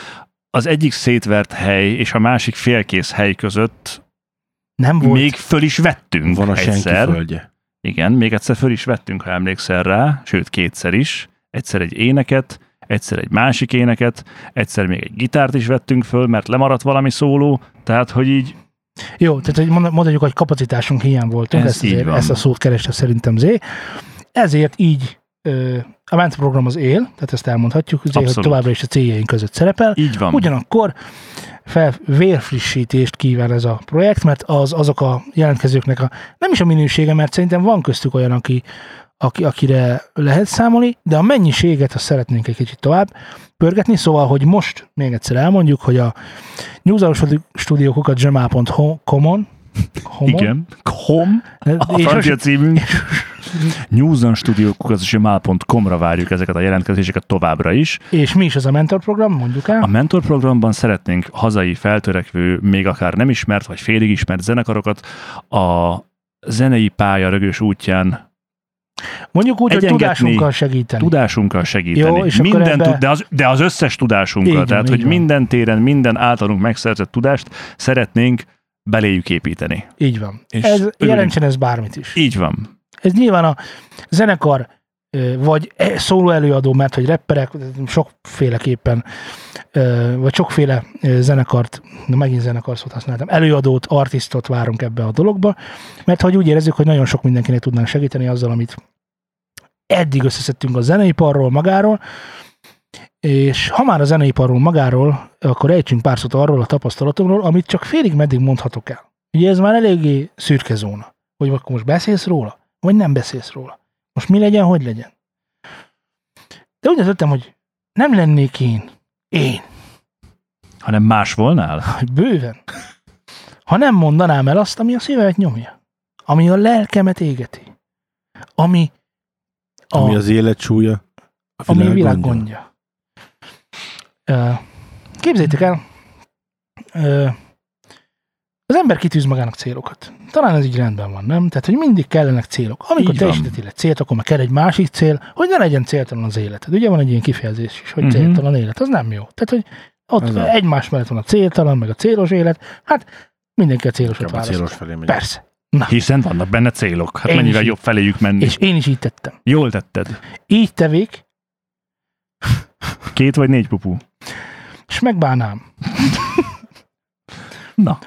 [SPEAKER 1] az egyik szétvert hely és a másik félkész hely között
[SPEAKER 2] nem volt.
[SPEAKER 1] még föl is vettünk
[SPEAKER 3] Van a senki
[SPEAKER 1] egyszer.
[SPEAKER 3] földje.
[SPEAKER 1] Igen, még egyszer föl is vettünk, ha emlékszel rá, sőt kétszer is. Egyszer egy éneket, egyszer egy másik éneket, egyszer még egy gitárt is vettünk föl, mert lemaradt valami szóló, tehát hogy így
[SPEAKER 2] Jó, tehát hogy mond- mondhatjuk, hogy kapacitásunk hiány voltunk,
[SPEAKER 1] Ez
[SPEAKER 2] ezt, azért, ezt a szót kereste szerintem Zé. Ezért így ö, a ment program az él, tehát ezt elmondhatjuk, Zé, hogy továbbra is a céljaink között szerepel.
[SPEAKER 1] így van.
[SPEAKER 2] Ugyanakkor fel, vérfrissítést kíván ez a projekt, mert az, azok a jelentkezőknek a, nem is a minősége, mert szerintem van köztük olyan, aki, akire lehet számolni, de a mennyiséget azt szeretnénk egy kicsit tovább pörgetni, szóval, hogy most még egyszer elmondjuk, hogy a newsstudiokokat gmail.com-on homon,
[SPEAKER 1] Igen. Kom, a
[SPEAKER 2] és
[SPEAKER 1] francia
[SPEAKER 2] most,
[SPEAKER 1] címünk. newsonstudiokukacgmail.com-ra várjuk ezeket a jelentkezéseket továbbra is.
[SPEAKER 2] és mi is az a mentor program, mondjuk el.
[SPEAKER 1] A mentor programban szeretnénk hazai feltörekvő, még akár nem ismert, vagy félig ismert zenekarokat a zenei pálya rögös útján
[SPEAKER 2] Mondjuk úgy, hogy tudásunkkal segíteni.
[SPEAKER 1] tudásunkkal segíteni.
[SPEAKER 2] Jó, és
[SPEAKER 1] minden,
[SPEAKER 2] ebbe-
[SPEAKER 1] tud, de, az, de az összes tudásunkkal.
[SPEAKER 2] Így van,
[SPEAKER 1] tehát,
[SPEAKER 2] így
[SPEAKER 1] hogy
[SPEAKER 2] van.
[SPEAKER 1] minden téren, minden általunk megszerzett tudást szeretnénk beléjük építeni.
[SPEAKER 2] Így van.
[SPEAKER 1] És
[SPEAKER 2] Ez,
[SPEAKER 1] örülünk.
[SPEAKER 2] jelentsen ez bármit is.
[SPEAKER 1] Így van.
[SPEAKER 2] Ez nyilván a zenekar vagy e- szóló előadó, mert hogy rapperek sokféleképpen, vagy sokféle zenekart, de megint zenekar szót használtam, előadót, artistot várunk ebbe a dologba, mert hogy úgy érezzük, hogy nagyon sok mindenkinek tudnánk segíteni azzal, amit eddig összeszedtünk a zeneiparról magáról, és ha már a zeneiparról magáról, akkor ejtsünk pár szót arról a tapasztalatomról, amit csak félig meddig mondhatok el. Ugye ez már eléggé szürke zóna. Hogy akkor most beszélsz róla, vagy nem beszélsz róla. Most mi legyen, hogy legyen. De úgy döntöttem, hogy nem lennék én, én,
[SPEAKER 1] Hanem más volnál?
[SPEAKER 2] bőven, ha nem mondanám el azt, ami a szívemet nyomja, ami a lelkemet égeti, ami a,
[SPEAKER 3] Ami az élet súlya. A
[SPEAKER 2] ami a
[SPEAKER 3] világ gondja.
[SPEAKER 2] gondja. Képzeljétek el, az ember kitűz magának célokat. Talán ez így rendben van, nem? Tehát, hogy mindig kellenek célok. Amikor
[SPEAKER 1] Így
[SPEAKER 2] teljesítettél egy célt, akkor meg kell egy másik cél, hogy ne legyen céltalan az életed. Ugye van egy ilyen kifejezés is, hogy
[SPEAKER 1] Mhm.
[SPEAKER 2] céltalan élet. Az nem jó. Tehát, hogy ott
[SPEAKER 3] Ez a-
[SPEAKER 2] egymás mellett van a céltalan, meg a célos élet. Hát mindenki a célosat
[SPEAKER 3] Inkább a
[SPEAKER 2] választ.
[SPEAKER 3] célos felé megy.
[SPEAKER 2] Persze.
[SPEAKER 1] Hiszen vannak benne célok. Hát
[SPEAKER 2] Én
[SPEAKER 1] mennyivel
[SPEAKER 2] is
[SPEAKER 1] jobb feléjük menni.
[SPEAKER 2] És én is így tettem.
[SPEAKER 1] Jól tetted.
[SPEAKER 2] Így tevék,
[SPEAKER 1] Két vagy négy pupu.
[SPEAKER 2] és megbánám.
[SPEAKER 1] Na,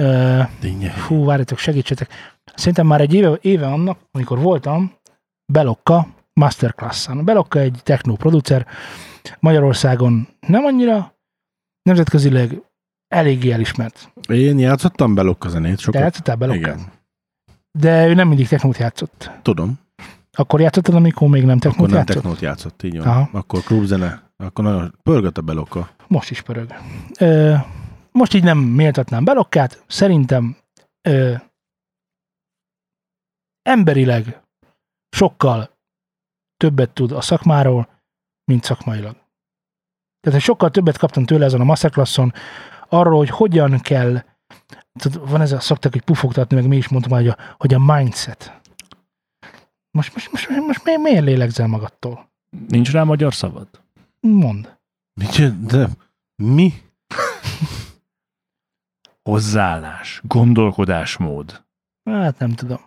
[SPEAKER 2] Ö,
[SPEAKER 3] Dinnye.
[SPEAKER 2] Fú, várjatok, segítsetek. Szerintem már egy éve, éve annak, amikor voltam Belokka Masterclass-on. Belokka egy techno producer, Magyarországon nem annyira, nemzetközileg eléggé elismert.
[SPEAKER 3] Én játszottam Belokka zenét
[SPEAKER 2] Te
[SPEAKER 3] sokat.
[SPEAKER 2] játszottál Belokka?
[SPEAKER 3] Igen.
[SPEAKER 2] De ő nem mindig technót játszott.
[SPEAKER 3] Tudom.
[SPEAKER 2] Akkor játszottad, amikor még nem technót
[SPEAKER 3] Akkor nem
[SPEAKER 2] játszott?
[SPEAKER 3] technót játszott, így van.
[SPEAKER 2] Aha.
[SPEAKER 3] Akkor klubzene. Akkor nagyon pörgött a Belokka.
[SPEAKER 2] Most is pörög. Ö, most így nem méltatnám Belokkát, szerintem ö, emberileg sokkal többet tud a szakmáról, mint szakmailag. Tehát sokkal többet kaptam tőle ezen a masterclasson, arról, hogy hogyan kell, tudod, van ez a szoktak, hogy pufogtatni, meg mi is mondtam, hogy a, hogy a mindset. Most, most, most, most miért, miért lélegzel magadtól?
[SPEAKER 1] nincs rá magyar szavad?
[SPEAKER 2] Mond.
[SPEAKER 3] Nincs, de Mi?
[SPEAKER 1] Hozzáállás, gondolkodásmód.
[SPEAKER 2] Hát nem tudom.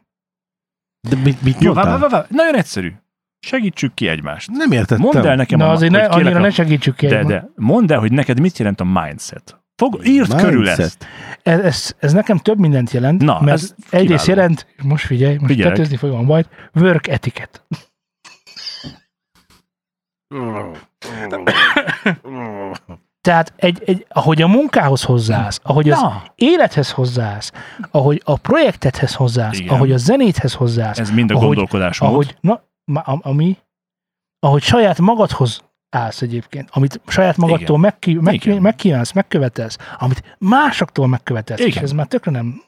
[SPEAKER 3] De mit, mit
[SPEAKER 1] Jó, vá, vá, vá. Nagyon egyszerű. Segítsük ki egymást.
[SPEAKER 3] Nem értettem.
[SPEAKER 1] Mondd el nekem,
[SPEAKER 2] Na
[SPEAKER 1] a,
[SPEAKER 2] azért
[SPEAKER 1] hogy
[SPEAKER 2] ne,
[SPEAKER 1] kérlek
[SPEAKER 2] annyira
[SPEAKER 1] a-
[SPEAKER 2] ne segítsük ki.
[SPEAKER 1] de, de mondd el, hogy neked mit jelent a mindset. Fog, írd
[SPEAKER 3] Mindset.
[SPEAKER 1] körül ezt.
[SPEAKER 2] Ez, ez, ez nekem több mindent jelent,
[SPEAKER 1] Na,
[SPEAKER 2] mert
[SPEAKER 1] ez
[SPEAKER 2] egyrészt
[SPEAKER 1] kiváló.
[SPEAKER 2] jelent, most figyelj, most
[SPEAKER 1] Figyelek.
[SPEAKER 2] tetőzni fogom majd, work etiquette. Tehát egy, egy, ahogy a munkához hozzáállsz, ahogy az
[SPEAKER 1] Na,
[SPEAKER 2] élethez hozzáállsz, ahogy a projektethez hozzáállsz,
[SPEAKER 1] Igen.
[SPEAKER 2] ahogy a zenéthez hozzáállsz,
[SPEAKER 1] ez mind a
[SPEAKER 2] ahogy-
[SPEAKER 1] gondolkodásmód.
[SPEAKER 2] ahogy, na, ami, ahogy saját magadhoz állsz egyébként, amit saját magadtól megki, megki,
[SPEAKER 1] Igen.
[SPEAKER 2] megkívánsz, megkövetelsz, amit másoktól megkövetelsz, és
[SPEAKER 1] Igen.
[SPEAKER 2] ez már tökre nem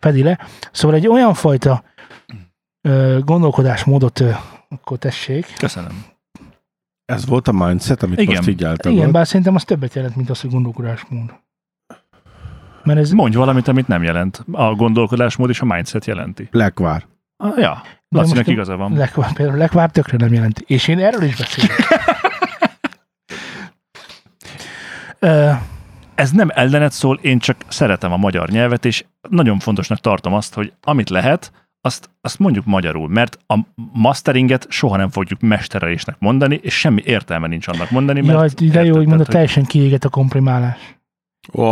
[SPEAKER 2] fedi le. Szóval egy olyan fajta ö, gondolkodásmódot ö, akkor tessék.
[SPEAKER 1] Köszönöm.
[SPEAKER 3] Ez volt a mindset, amit
[SPEAKER 1] Igen.
[SPEAKER 3] most így eltagod?
[SPEAKER 2] Igen, bár szerintem az többet jelent, mint az, hogy gondolkodásmód. Mert ez,
[SPEAKER 1] Mondj valamit, amit nem jelent. A gondolkodásmód és a mindset jelenti.
[SPEAKER 3] Lekvár.
[SPEAKER 1] Ah, ja, Lacinak igaza van.
[SPEAKER 2] Lekvár, például lekvár tökre nem jelenti. És én erről is beszélek. (laughs)
[SPEAKER 1] Ez nem ellenet szól, én csak szeretem a magyar nyelvet, és nagyon fontosnak tartom azt, hogy amit lehet, azt, azt mondjuk magyarul, mert a masteringet soha nem fogjuk mesterelésnek mondani, és semmi értelme nincs annak mondani, mert
[SPEAKER 2] Jaj, de jó, hogy mondod, teljesen kiéget a komprimálás.
[SPEAKER 3] Wow.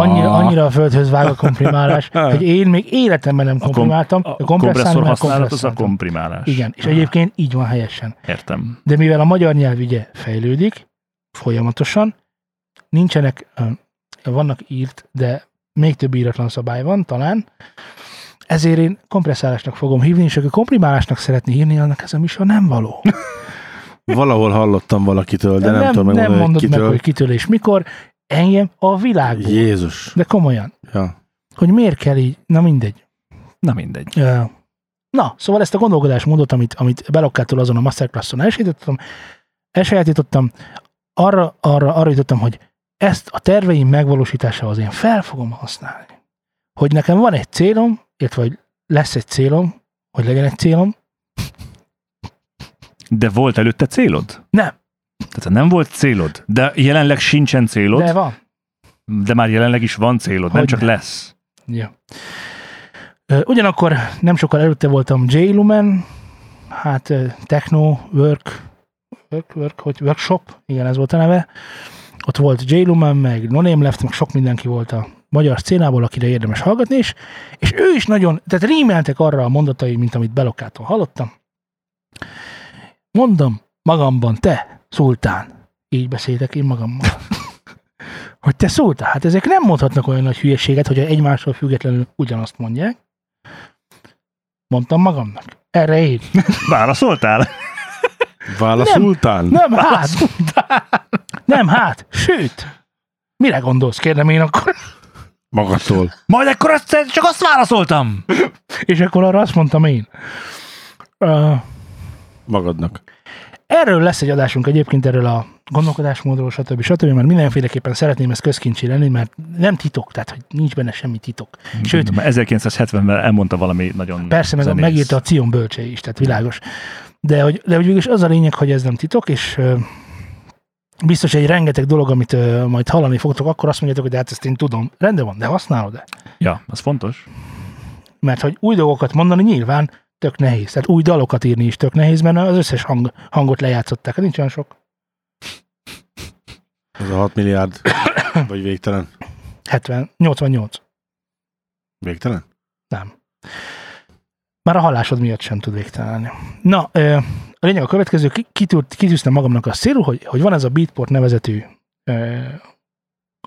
[SPEAKER 2] Annyira, annyira a földhöz vág a komprimálás, (laughs) hogy én még életemben nem
[SPEAKER 1] a, kom-
[SPEAKER 2] komprimáltam,
[SPEAKER 1] a
[SPEAKER 2] a kompresszálni
[SPEAKER 1] kompresszor használat az a komprimálás.
[SPEAKER 2] Igen, és egyébként így van helyesen.
[SPEAKER 1] Értem.
[SPEAKER 2] De mivel a magyar nyelv ugye fejlődik folyamatosan, nincsenek, vannak írt, de még több íratlan szabály van talán, ezért én kompresszálásnak fogom hívni, és aki komprimálásnak szeretné hívni, annak ez a műsor nem való. (laughs)
[SPEAKER 3] Valahol hallottam valakitől, de nem,
[SPEAKER 2] nem,
[SPEAKER 3] tudom
[SPEAKER 2] nem
[SPEAKER 3] megmondani, hogy
[SPEAKER 2] mondod meg,
[SPEAKER 3] kitől.
[SPEAKER 2] hogy kitől és mikor, engem a világból.
[SPEAKER 3] Jézus.
[SPEAKER 2] De komolyan,
[SPEAKER 3] Ja.
[SPEAKER 2] hogy miért kell így, na mindegy.
[SPEAKER 1] Na mindegy.
[SPEAKER 2] Ö, Na, szóval ezt a gondolkodásmódot, amit, amit Belokkától azon a masterclasson elsajátítottam, elsajátítottam, arra, arra, arra jutottam, hogy ezt a terveim megvalósításához én fel fogom használni. Hogy nekem van egy célom, illetve hogy lesz egy célom, hogy legyen egy célom.
[SPEAKER 1] De volt előtte célod?
[SPEAKER 2] Nem.
[SPEAKER 1] Tehát nem volt célod, de jelenleg sincsen célod,
[SPEAKER 2] De van.
[SPEAKER 1] de már jelenleg is van célod, nem
[SPEAKER 2] Hogyne.
[SPEAKER 1] csak lesz.
[SPEAKER 2] Ja. Ugyanakkor nem sokkal előtte voltam J. Lumen, hát Techno Work, work, work hogy workshop, igen, ez volt a neve. Ott volt J. Lumen, meg No Name Left, meg sok mindenki volt a magyar szcénából, akire érdemes hallgatni, és, és ő is nagyon, tehát rímeltek arra a mondatai, mint amit Belokkától hallottam. Mondom magamban, te, szultán, így beszéltek én magammal. (laughs) hogy te szóltál, hát ezek nem mondhatnak olyan nagy hülyeséget, hogy egymástól függetlenül ugyanazt mondják. Mondtam magamnak. Erre én. (laughs)
[SPEAKER 1] Válaszoltál?
[SPEAKER 3] Válaszultán?
[SPEAKER 2] Nem hát. Nem hát. Sőt. Mire gondolsz, kérdem én akkor.
[SPEAKER 3] Magadtól.
[SPEAKER 1] Majd akkor azt, csak azt válaszoltam.
[SPEAKER 2] És akkor arra azt mondtam én. Uh,
[SPEAKER 3] Magadnak.
[SPEAKER 2] erről lesz egy adásunk egyébként, erről a gondolkodásmódról, stb. stb. Mert mindenféleképpen szeretném ezt közkincsi lenni, mert nem titok, tehát hogy nincs benne semmi titok. Sőt,
[SPEAKER 1] 1970-ben elmondta valami nagyon
[SPEAKER 2] Persze, meg
[SPEAKER 1] zenész.
[SPEAKER 2] megírta a Cion bölcsei is, tehát világos. De hogy, de hogy végülis az a lényeg, hogy ez nem titok, és biztos egy rengeteg dolog, amit ö, majd hallani fogtok, akkor azt mondjátok, hogy de hát ezt én tudom. Rendben van, de használod-e?
[SPEAKER 1] Ja, az fontos.
[SPEAKER 2] Mert hogy új dolgokat mondani nyilván tök nehéz. Tehát új dalokat írni is tök nehéz, mert az összes hang, hangot lejátszották. Hát nincs olyan sok.
[SPEAKER 3] Ez a 6 milliárd. (coughs) Vagy végtelen?
[SPEAKER 2] 70, 88.
[SPEAKER 3] Végtelen?
[SPEAKER 2] Nem. Már a hallásod miatt sem tud végtelenni. Na, ö, a lényeg a következő, kitűztem magamnak a célul, hogy, hogy van ez a Beatport nevezetű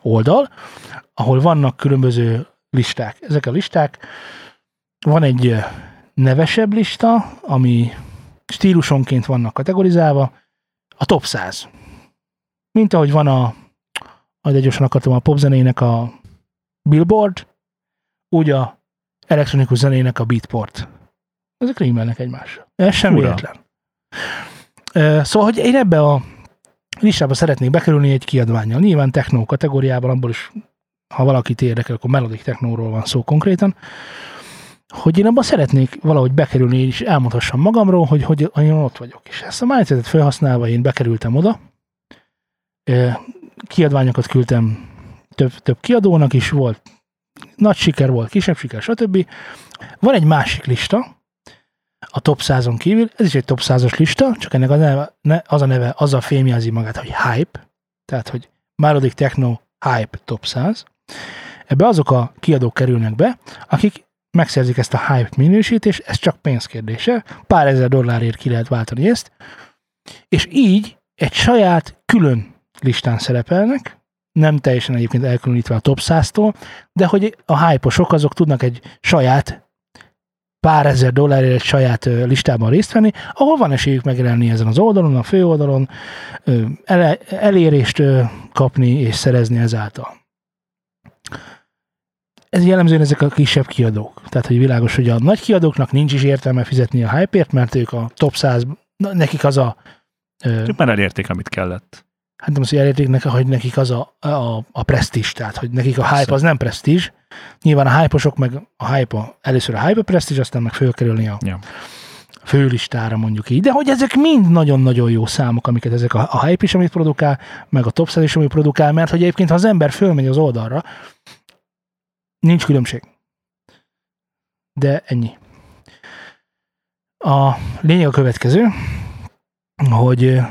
[SPEAKER 2] oldal, ahol vannak különböző listák. Ezek a listák, van egy nevesebb lista, ami stílusonként vannak kategorizálva, a top 100. Mint ahogy van a, ahogy gyorsan akartam, a popzenének a Billboard, úgy a elektronikus zenének a beatport. Ezek rímelnek egymással. Ez sem
[SPEAKER 1] Fura.
[SPEAKER 2] véletlen. Szóval, hogy én ebbe a listába szeretnék bekerülni egy kiadványjal. Nyilván techno kategóriában, abból is, ha valakit érdekel, akkor melodic technóról van szó konkrétan, hogy én abban szeretnék valahogy bekerülni, és elmondhassam magamról, hogy, hogy én ott vagyok. És ezt a mindsetet felhasználva én bekerültem oda. Kiadványokat küldtem több, több kiadónak is, volt nagy siker volt, kisebb siker, stb. Van egy másik lista, a top 100-on kívül, ez is egy top 100-os lista, csak ennek az, neve, ne, az a neve, az a fémjelzi magát, hogy Hype, tehát, hogy Melodic Techno Hype Top 100. Ebbe azok a kiadók kerülnek be, akik megszerzik ezt a hype minősítést, ez csak pénzkérdése, pár ezer dollárért ki lehet váltani ezt, és így egy saját külön listán szerepelnek, nem teljesen egyébként elkülönítve a top 100-tól, de hogy a hype azok tudnak egy saját pár ezer dollárért egy saját listában részt venni, ahol van esélyük megjelenni ezen az oldalon, a fő oldalon, elérést kapni és szerezni ezáltal. Ez jellemzően ezek a kisebb kiadók. Tehát, hogy világos, hogy a nagy kiadóknak nincs is értelme fizetni a hype mert ők a top 100, nekik az a...
[SPEAKER 1] Ők már elérték, amit kellett.
[SPEAKER 2] Hát nem az, hogy elérték, nekik, hogy nekik az a, a, a presztízs, tehát, hogy nekik a hype az nem presztízs, Nyilván a hype meg a hype először a hype prestige, aztán meg fölkerülni a ja. főlistára mondjuk így. De hogy ezek mind nagyon-nagyon jó számok, amiket ezek a, a hype is, amit produkál, meg a top is, amit produkál, mert hogy egyébként ha az ember fölmegy az oldalra, nincs különbség. De ennyi. A lényeg a következő, hogy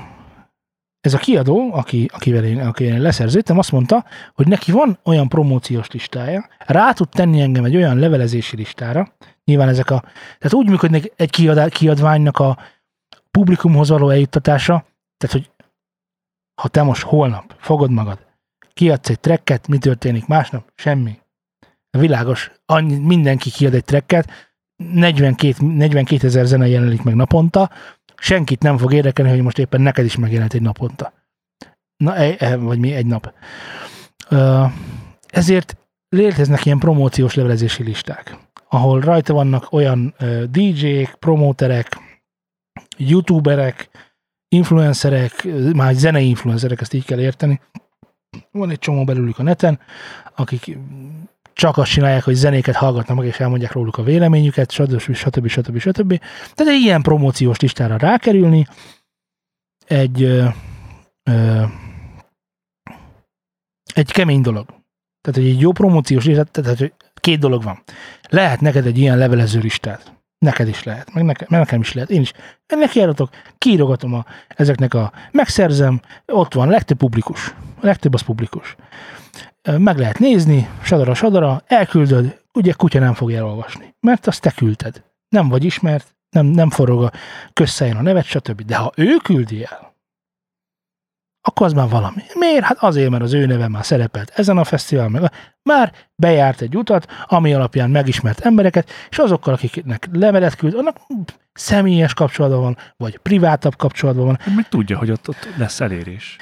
[SPEAKER 2] ez a kiadó, aki, akivel én, akivel én leszerződtem, azt mondta, hogy neki van olyan promóciós listája, rá tud tenni engem egy olyan levelezési listára, nyilván ezek a, tehát úgy működnek egy kiad, kiadványnak a publikumhoz való eljuttatása, tehát hogy ha te most holnap fogod magad, kiadsz egy trekket, mi történik másnap? Semmi. Világos, annyi, mindenki kiad egy trekket, 42, 42 ezer zene jelenik meg naponta, senkit nem fog érdekelni, hogy most éppen neked is megjelent egy naponta. Na, e, e, vagy mi egy nap. Ezért léteznek ilyen promóciós levelezési listák, ahol rajta vannak olyan DJ-k, promóterek, youtuberek, influencerek, már zenei influencerek, ezt így kell érteni. Van egy csomó belőlük a neten, akik csak azt csinálják, hogy zenéket hallgatnak meg, és elmondják róluk a véleményüket, stb. stb. stb. stb. Tehát egy ilyen promóciós listára rákerülni, egy ö, ö, egy kemény dolog. Tehát, hogy egy jó promóciós listát, tehát, hogy két dolog van. Lehet neked egy ilyen levelező listát. Neked is lehet, meg nekem, nekem is lehet. Én is ennek járatok, kiírogatom a, ezeknek a, megszerzem, ott van, legtöbb publikus. A legtöbb az publikus meg lehet nézni, sadara, sadara, elküldöd, ugye kutya nem fogja elolvasni, mert azt te küldted. Nem vagy ismert, nem, nem forog a közszáján a nevet, stb. De ha ő küldi el, akkor az már valami. Miért? Hát azért, mert az ő neve már szerepelt ezen a fesztivál, meg már bejárt egy utat, ami alapján megismert embereket, és azokkal, akiknek levelet küld, annak személyes kapcsolatban van, vagy privátabb kapcsolatban van.
[SPEAKER 1] Meg tudja, hogy ott, ott lesz elérés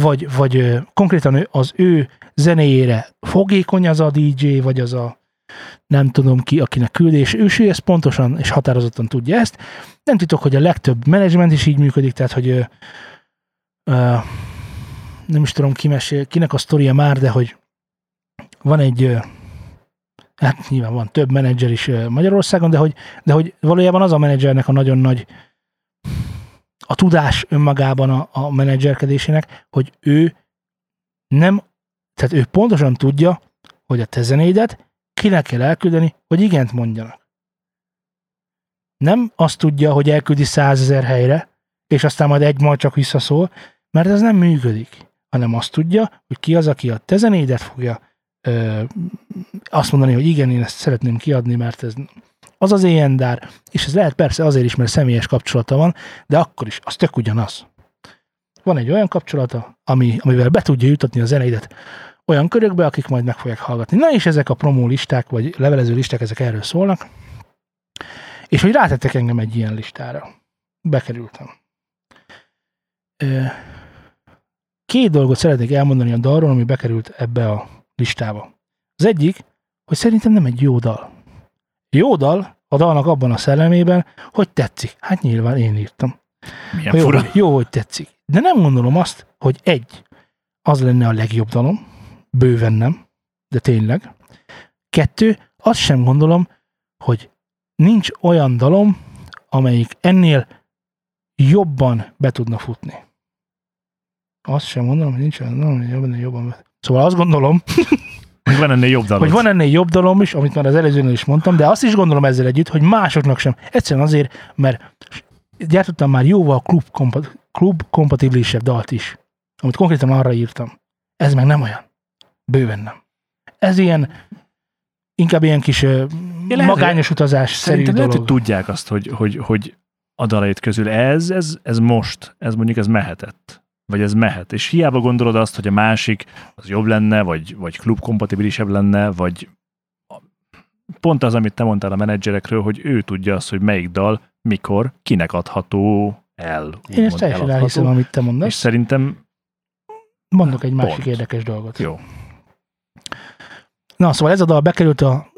[SPEAKER 2] vagy, vagy konkrétan az ő zenéjére fogékony az a DJ, vagy az a nem tudom ki, akinek küldés, ő, ő ezt pontosan és határozottan tudja ezt. Nem titok, hogy a legtöbb menedzsment is így működik, tehát, hogy ö, nem is tudom ki mesél, kinek a sztoria már, de hogy van egy, ö, hát nyilván van több menedzser is Magyarországon, de hogy, de hogy valójában az a menedzsernek a nagyon nagy a tudás önmagában a, a menedzserkedésének, hogy ő nem, tehát ő pontosan tudja, hogy a te zenédet kinek kell elküldeni, hogy igent mondjanak. Nem azt tudja, hogy elküldi százezer helyre, és aztán majd egy majd csak visszaszól, mert ez nem működik, hanem azt tudja, hogy ki az, aki a te zenédet fogja ö, azt mondani, hogy igen, én ezt szeretném kiadni, mert ez az az éjendár, és ez lehet persze azért is, mert személyes kapcsolata van, de akkor is, az tök ugyanaz. Van egy olyan kapcsolata, ami, amivel be tudja jutatni a zeneidet olyan körökbe, akik majd meg fogják hallgatni. Na és ezek a promó listák, vagy levelező listák, ezek erről szólnak. És hogy rátettek engem egy ilyen listára. Bekerültem. Két dolgot szeretnék elmondani a dalról, ami bekerült ebbe a listába. Az egyik, hogy szerintem nem egy jó dal. Jó dal, a dalnak abban a szellemében, hogy tetszik. Hát nyilván én írtam.
[SPEAKER 1] Milyen
[SPEAKER 2] jó,
[SPEAKER 1] fura.
[SPEAKER 2] jó, hogy tetszik. De nem gondolom azt, hogy egy, az lenne a legjobb dalom, bőven nem, de tényleg. Kettő, azt sem gondolom, hogy nincs olyan dalom, amelyik ennél jobban be tudna futni. Azt sem mondom, hogy nincs olyan, nem, jobban, jobban. Szóval azt gondolom, (laughs)
[SPEAKER 1] Hogy van ennél jobb dalod.
[SPEAKER 2] hogy van ennél jobb dalom is, amit már az előzőnél is mondtam, de azt is gondolom ezzel együtt, hogy másoknak sem. Egyszerűen azért, mert gyártottam már jóval klub, kompa- klub kompatibilisebb dalt is, amit konkrétan arra írtam. Ez meg nem olyan. Bőven nem. Ez ilyen, inkább ilyen kis
[SPEAKER 1] lehet,
[SPEAKER 2] magányos utazás szerű
[SPEAKER 1] Szerintem lehet, hogy
[SPEAKER 2] dolog.
[SPEAKER 1] tudják azt, hogy, hogy, hogy a dalait közül ez, ez, ez most, ez mondjuk ez mehetett. Vagy ez mehet. És hiába gondolod azt, hogy a másik az jobb lenne, vagy, vagy klubkompatibilisebb lenne, vagy pont az, amit te mondtál a menedzserekről, hogy ő tudja azt, hogy melyik dal, mikor, kinek adható el.
[SPEAKER 2] Én ezt teljesen elhiszem, amit te
[SPEAKER 1] És
[SPEAKER 2] mondasz.
[SPEAKER 1] szerintem
[SPEAKER 2] Mondok egy másik
[SPEAKER 1] Pont.
[SPEAKER 2] érdekes dolgot.
[SPEAKER 1] jó.
[SPEAKER 2] Na, szóval ez a dal bekerült a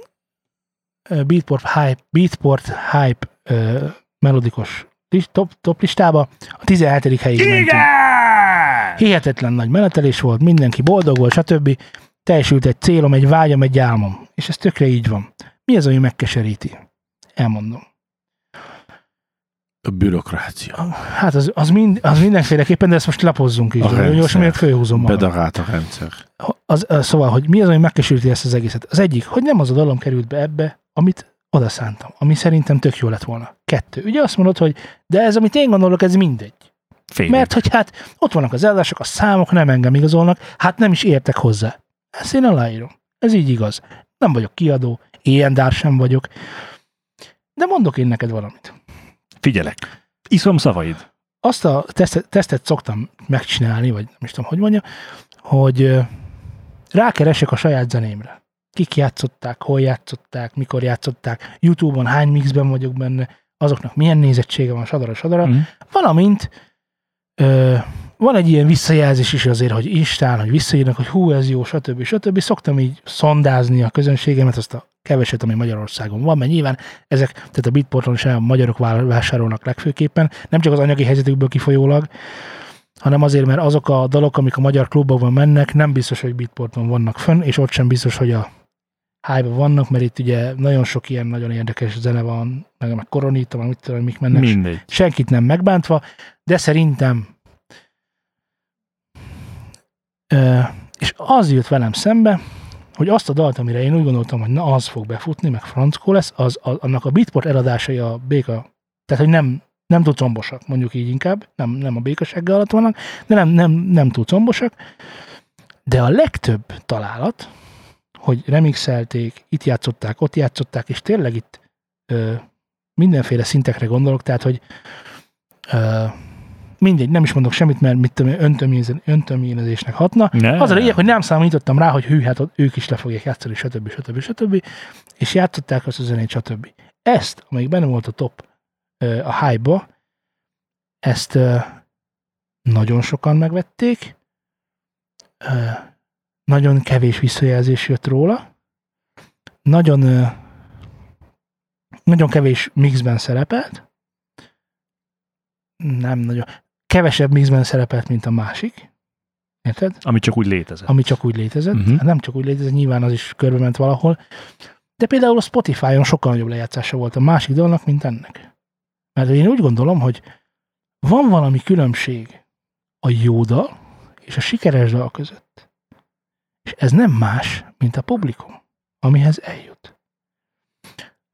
[SPEAKER 2] Beatport Hype, Beatport Hype ö, melodikus top, top listába. A 17. helyig mentünk.
[SPEAKER 1] Igen!
[SPEAKER 2] Hihetetlen nagy menetelés volt, mindenki boldog volt, stb. Teljesült egy célom, egy vágyam, egy álmom. És ez tökre így van. Mi az, ami megkeseríti? Elmondom.
[SPEAKER 3] A bürokrácia.
[SPEAKER 2] Hát az, az, mind, az mindenféleképpen, de ezt most lapozzunk is.
[SPEAKER 3] A rendszer.
[SPEAKER 2] gyorsan, miért fölhúzom magam.
[SPEAKER 3] Bedarált a rendszer.
[SPEAKER 2] az, az, szóval, hogy mi az, ami megkeseríti ezt az egészet? Az egyik, hogy nem az a dalom került be ebbe, amit oda szántam, ami szerintem tök jó lett volna. Kettő. Ugye azt mondod, hogy de ez, amit én gondolok, ez mindegy.
[SPEAKER 1] Félig.
[SPEAKER 2] Mert hogy hát ott vannak az eladások, a számok nem engem igazolnak, hát nem is értek hozzá. Ezt én aláírom. Ez így igaz. Nem vagyok kiadó, ilyen dár sem vagyok. De mondok én neked valamit.
[SPEAKER 1] Figyelek. Iszom szavaid.
[SPEAKER 2] azt a tesztet, tesztet szoktam megcsinálni, vagy nem is tudom, hogy mondja, hogy rákeresek a saját zenémre. Kik játszották, hol játszották, mikor játszották, Youtube-on hány mixben vagyok benne, azoknak milyen nézettsége van, sadara, sadara.
[SPEAKER 1] Mm.
[SPEAKER 2] Valamint ö, van egy ilyen visszajelzés is azért, hogy Instán, hogy visszaírnak, hogy hú, ez jó, stb. stb. Szoktam így szondázni a közönségemet, azt a keveset, ami Magyarországon van, mert nyilván ezek, tehát a Bitporton is a magyarok vá- vásárolnak legfőképpen, nem csak az anyagi helyzetükből kifolyólag, hanem azért, mert azok a dalok, amik a magyar klubokban mennek, nem biztos, hogy Bitporton vannak fönn, és ott sem biztos, hogy a hype vannak, mert itt ugye nagyon sok ilyen nagyon érdekes zene van, meg, meg koronita, meg mit tudom, mik mennek,
[SPEAKER 1] Mindegy.
[SPEAKER 2] senkit nem megbántva, de szerintem ö, és az jött velem szembe, hogy azt a dalt, amire én úgy gondoltam, hogy na az fog befutni, meg francó lesz, az, az annak a beatport eladásai a béka, tehát hogy nem, nem túl combosak, mondjuk így inkább, nem, nem a békasággal alatt vannak, de nem, nem, nem túl combosak, de a legtöbb találat, hogy remixelték, itt játszották, ott játszották, és tényleg itt ö, mindenféle szintekre gondolok, tehát, hogy ö, mindegy, nem is mondok semmit, mert mit tudom, én, öntöménez- öntöménezésnek hatna.
[SPEAKER 1] Ne.
[SPEAKER 2] Az a lényeg, hogy nem számítottam rá, hogy hű, hát ők is le fogják játszani, stb. stb. stb. És játszották azt a zenét, stb. Ezt, amelyik benne volt a top, a hype-ba, ezt nagyon sokan megvették, nagyon kevés visszajelzés jött róla, nagyon, nagyon kevés mixben szerepelt, nem nagyon, kevesebb mixben szerepelt, mint a másik, érted?
[SPEAKER 1] Ami csak úgy létezett.
[SPEAKER 2] Ami csak úgy létezett. Uh-huh. Hát nem csak úgy létezett, nyilván az is körbe ment valahol, de például a Spotify-on sokkal nagyobb lejátszása volt a másik dalnak, mint ennek. Mert én úgy gondolom, hogy van valami különbség a jó dal és a sikeres dal között. Ez nem más, mint a publikum, amihez eljut.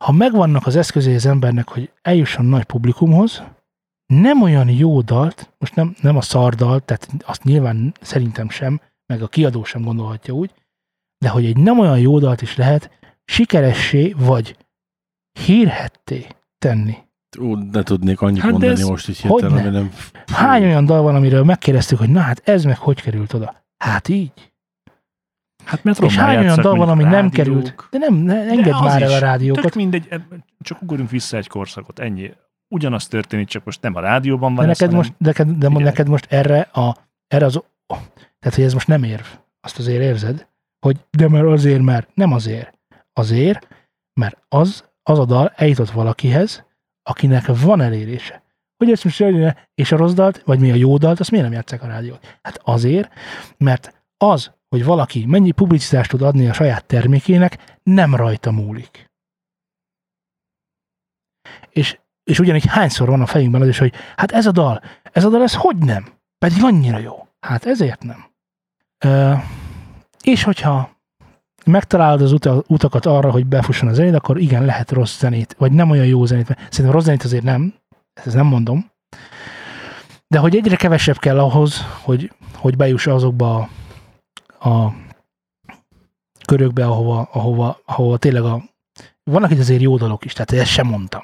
[SPEAKER 2] Ha megvannak az eszközei az embernek, hogy eljusson nagy publikumhoz, nem olyan jó dalt, most nem, nem a szardalt, tehát azt nyilván szerintem sem, meg a kiadó sem gondolhatja úgy, de hogy egy nem olyan jó dalt is lehet sikeressé vagy hírhetté tenni.
[SPEAKER 3] Ú, ne tudnék annyit
[SPEAKER 1] Hát
[SPEAKER 3] mondani
[SPEAKER 1] ez-
[SPEAKER 3] most is hirtelen, ami nem...
[SPEAKER 2] Hány olyan dal van, amiről megkérdeztük, hogy na hát ez meg hogy került oda? Hát így.
[SPEAKER 1] Hát mert
[SPEAKER 2] És hány olyan dal van, ami
[SPEAKER 1] mondjuk
[SPEAKER 2] nem
[SPEAKER 1] rádiók.
[SPEAKER 2] került? De nem, ne,
[SPEAKER 1] De
[SPEAKER 2] engedd
[SPEAKER 1] az
[SPEAKER 2] már el a
[SPEAKER 1] Tök
[SPEAKER 2] rádiókat.
[SPEAKER 1] mindegy, eb- csak ugorjunk vissza egy korszakot, ennyi. Ugyanaz történik, csak most nem a rádióban van
[SPEAKER 2] De
[SPEAKER 1] ez,
[SPEAKER 2] neked
[SPEAKER 1] hanem-
[SPEAKER 2] most, neked, de
[SPEAKER 1] Figyelj.
[SPEAKER 2] neked most erre, a, erre az, tehát hogy ez most nem érv. Azt azért érzed, hogy de mert azért, mert nem azért. Azért, mert az, az a dal eljutott valakihez, akinek van elérése. Hogy ezt most és a rossz dalt, vagy mi a jó dalt, azt miért nem játszák a rádiót? Hát azért, mert az, hogy valaki mennyi publicitást tud adni a saját termékének, nem rajta múlik. És, és ugyanígy hányszor van a fejünkben az is, hogy hát ez a dal, ez a dal, ez hogy nem? Pedig annyira jó. Hát ezért nem. Ö, és hogyha megtalálod az uta, utakat arra, hogy befusson a zenét, akkor igen, lehet rossz zenét, vagy nem olyan jó zenét. Szerintem rossz zenét azért nem, ezt nem mondom. De hogy egyre kevesebb kell ahhoz, hogy, hogy bejuss azokba a, a körökbe, ahova, ahova, ahova tényleg a... Vannak itt azért jó dalok is, tehát ezt sem mondtam.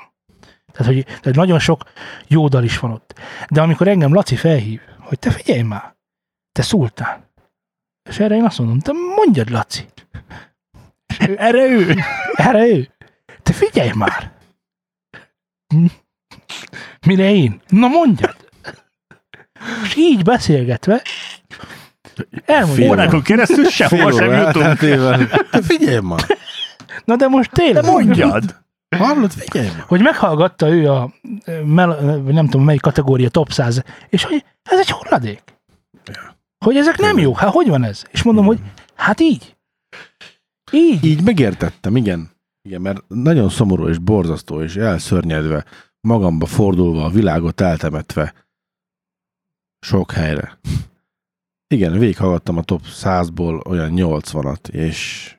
[SPEAKER 2] Tehát, hogy tehát nagyon sok jó dal is van ott. De amikor engem Laci felhív, hogy te figyelj már, te szultán. És erre én azt mondom, te mondjad, Laci. (laughs) Erre ő, erre ő. Te figyelj már. Mire én? Na mondjad. És így beszélgetve, elmondja.
[SPEAKER 1] Órákon keresztül sehova sem jutunk.
[SPEAKER 3] elteltével. (laughs) Te figyelj már!
[SPEAKER 2] Na de most tényleg.
[SPEAKER 1] De mondjad!
[SPEAKER 3] Hallod, figyelj már!
[SPEAKER 2] hogy meghallgatta ő a, mel, nem tudom melyik kategória top 100, és hogy ez egy hulladék. Hogy ezek nem jók, hát hogy van ez? És mondom, hogy hát így. Így.
[SPEAKER 3] Így megértettem, igen. Igen, mert nagyon szomorú és borzasztó és elszörnyedve, magamba fordulva, a világot eltemetve sok helyre. Igen, végighallgattam a top 100-ból olyan 80-at, és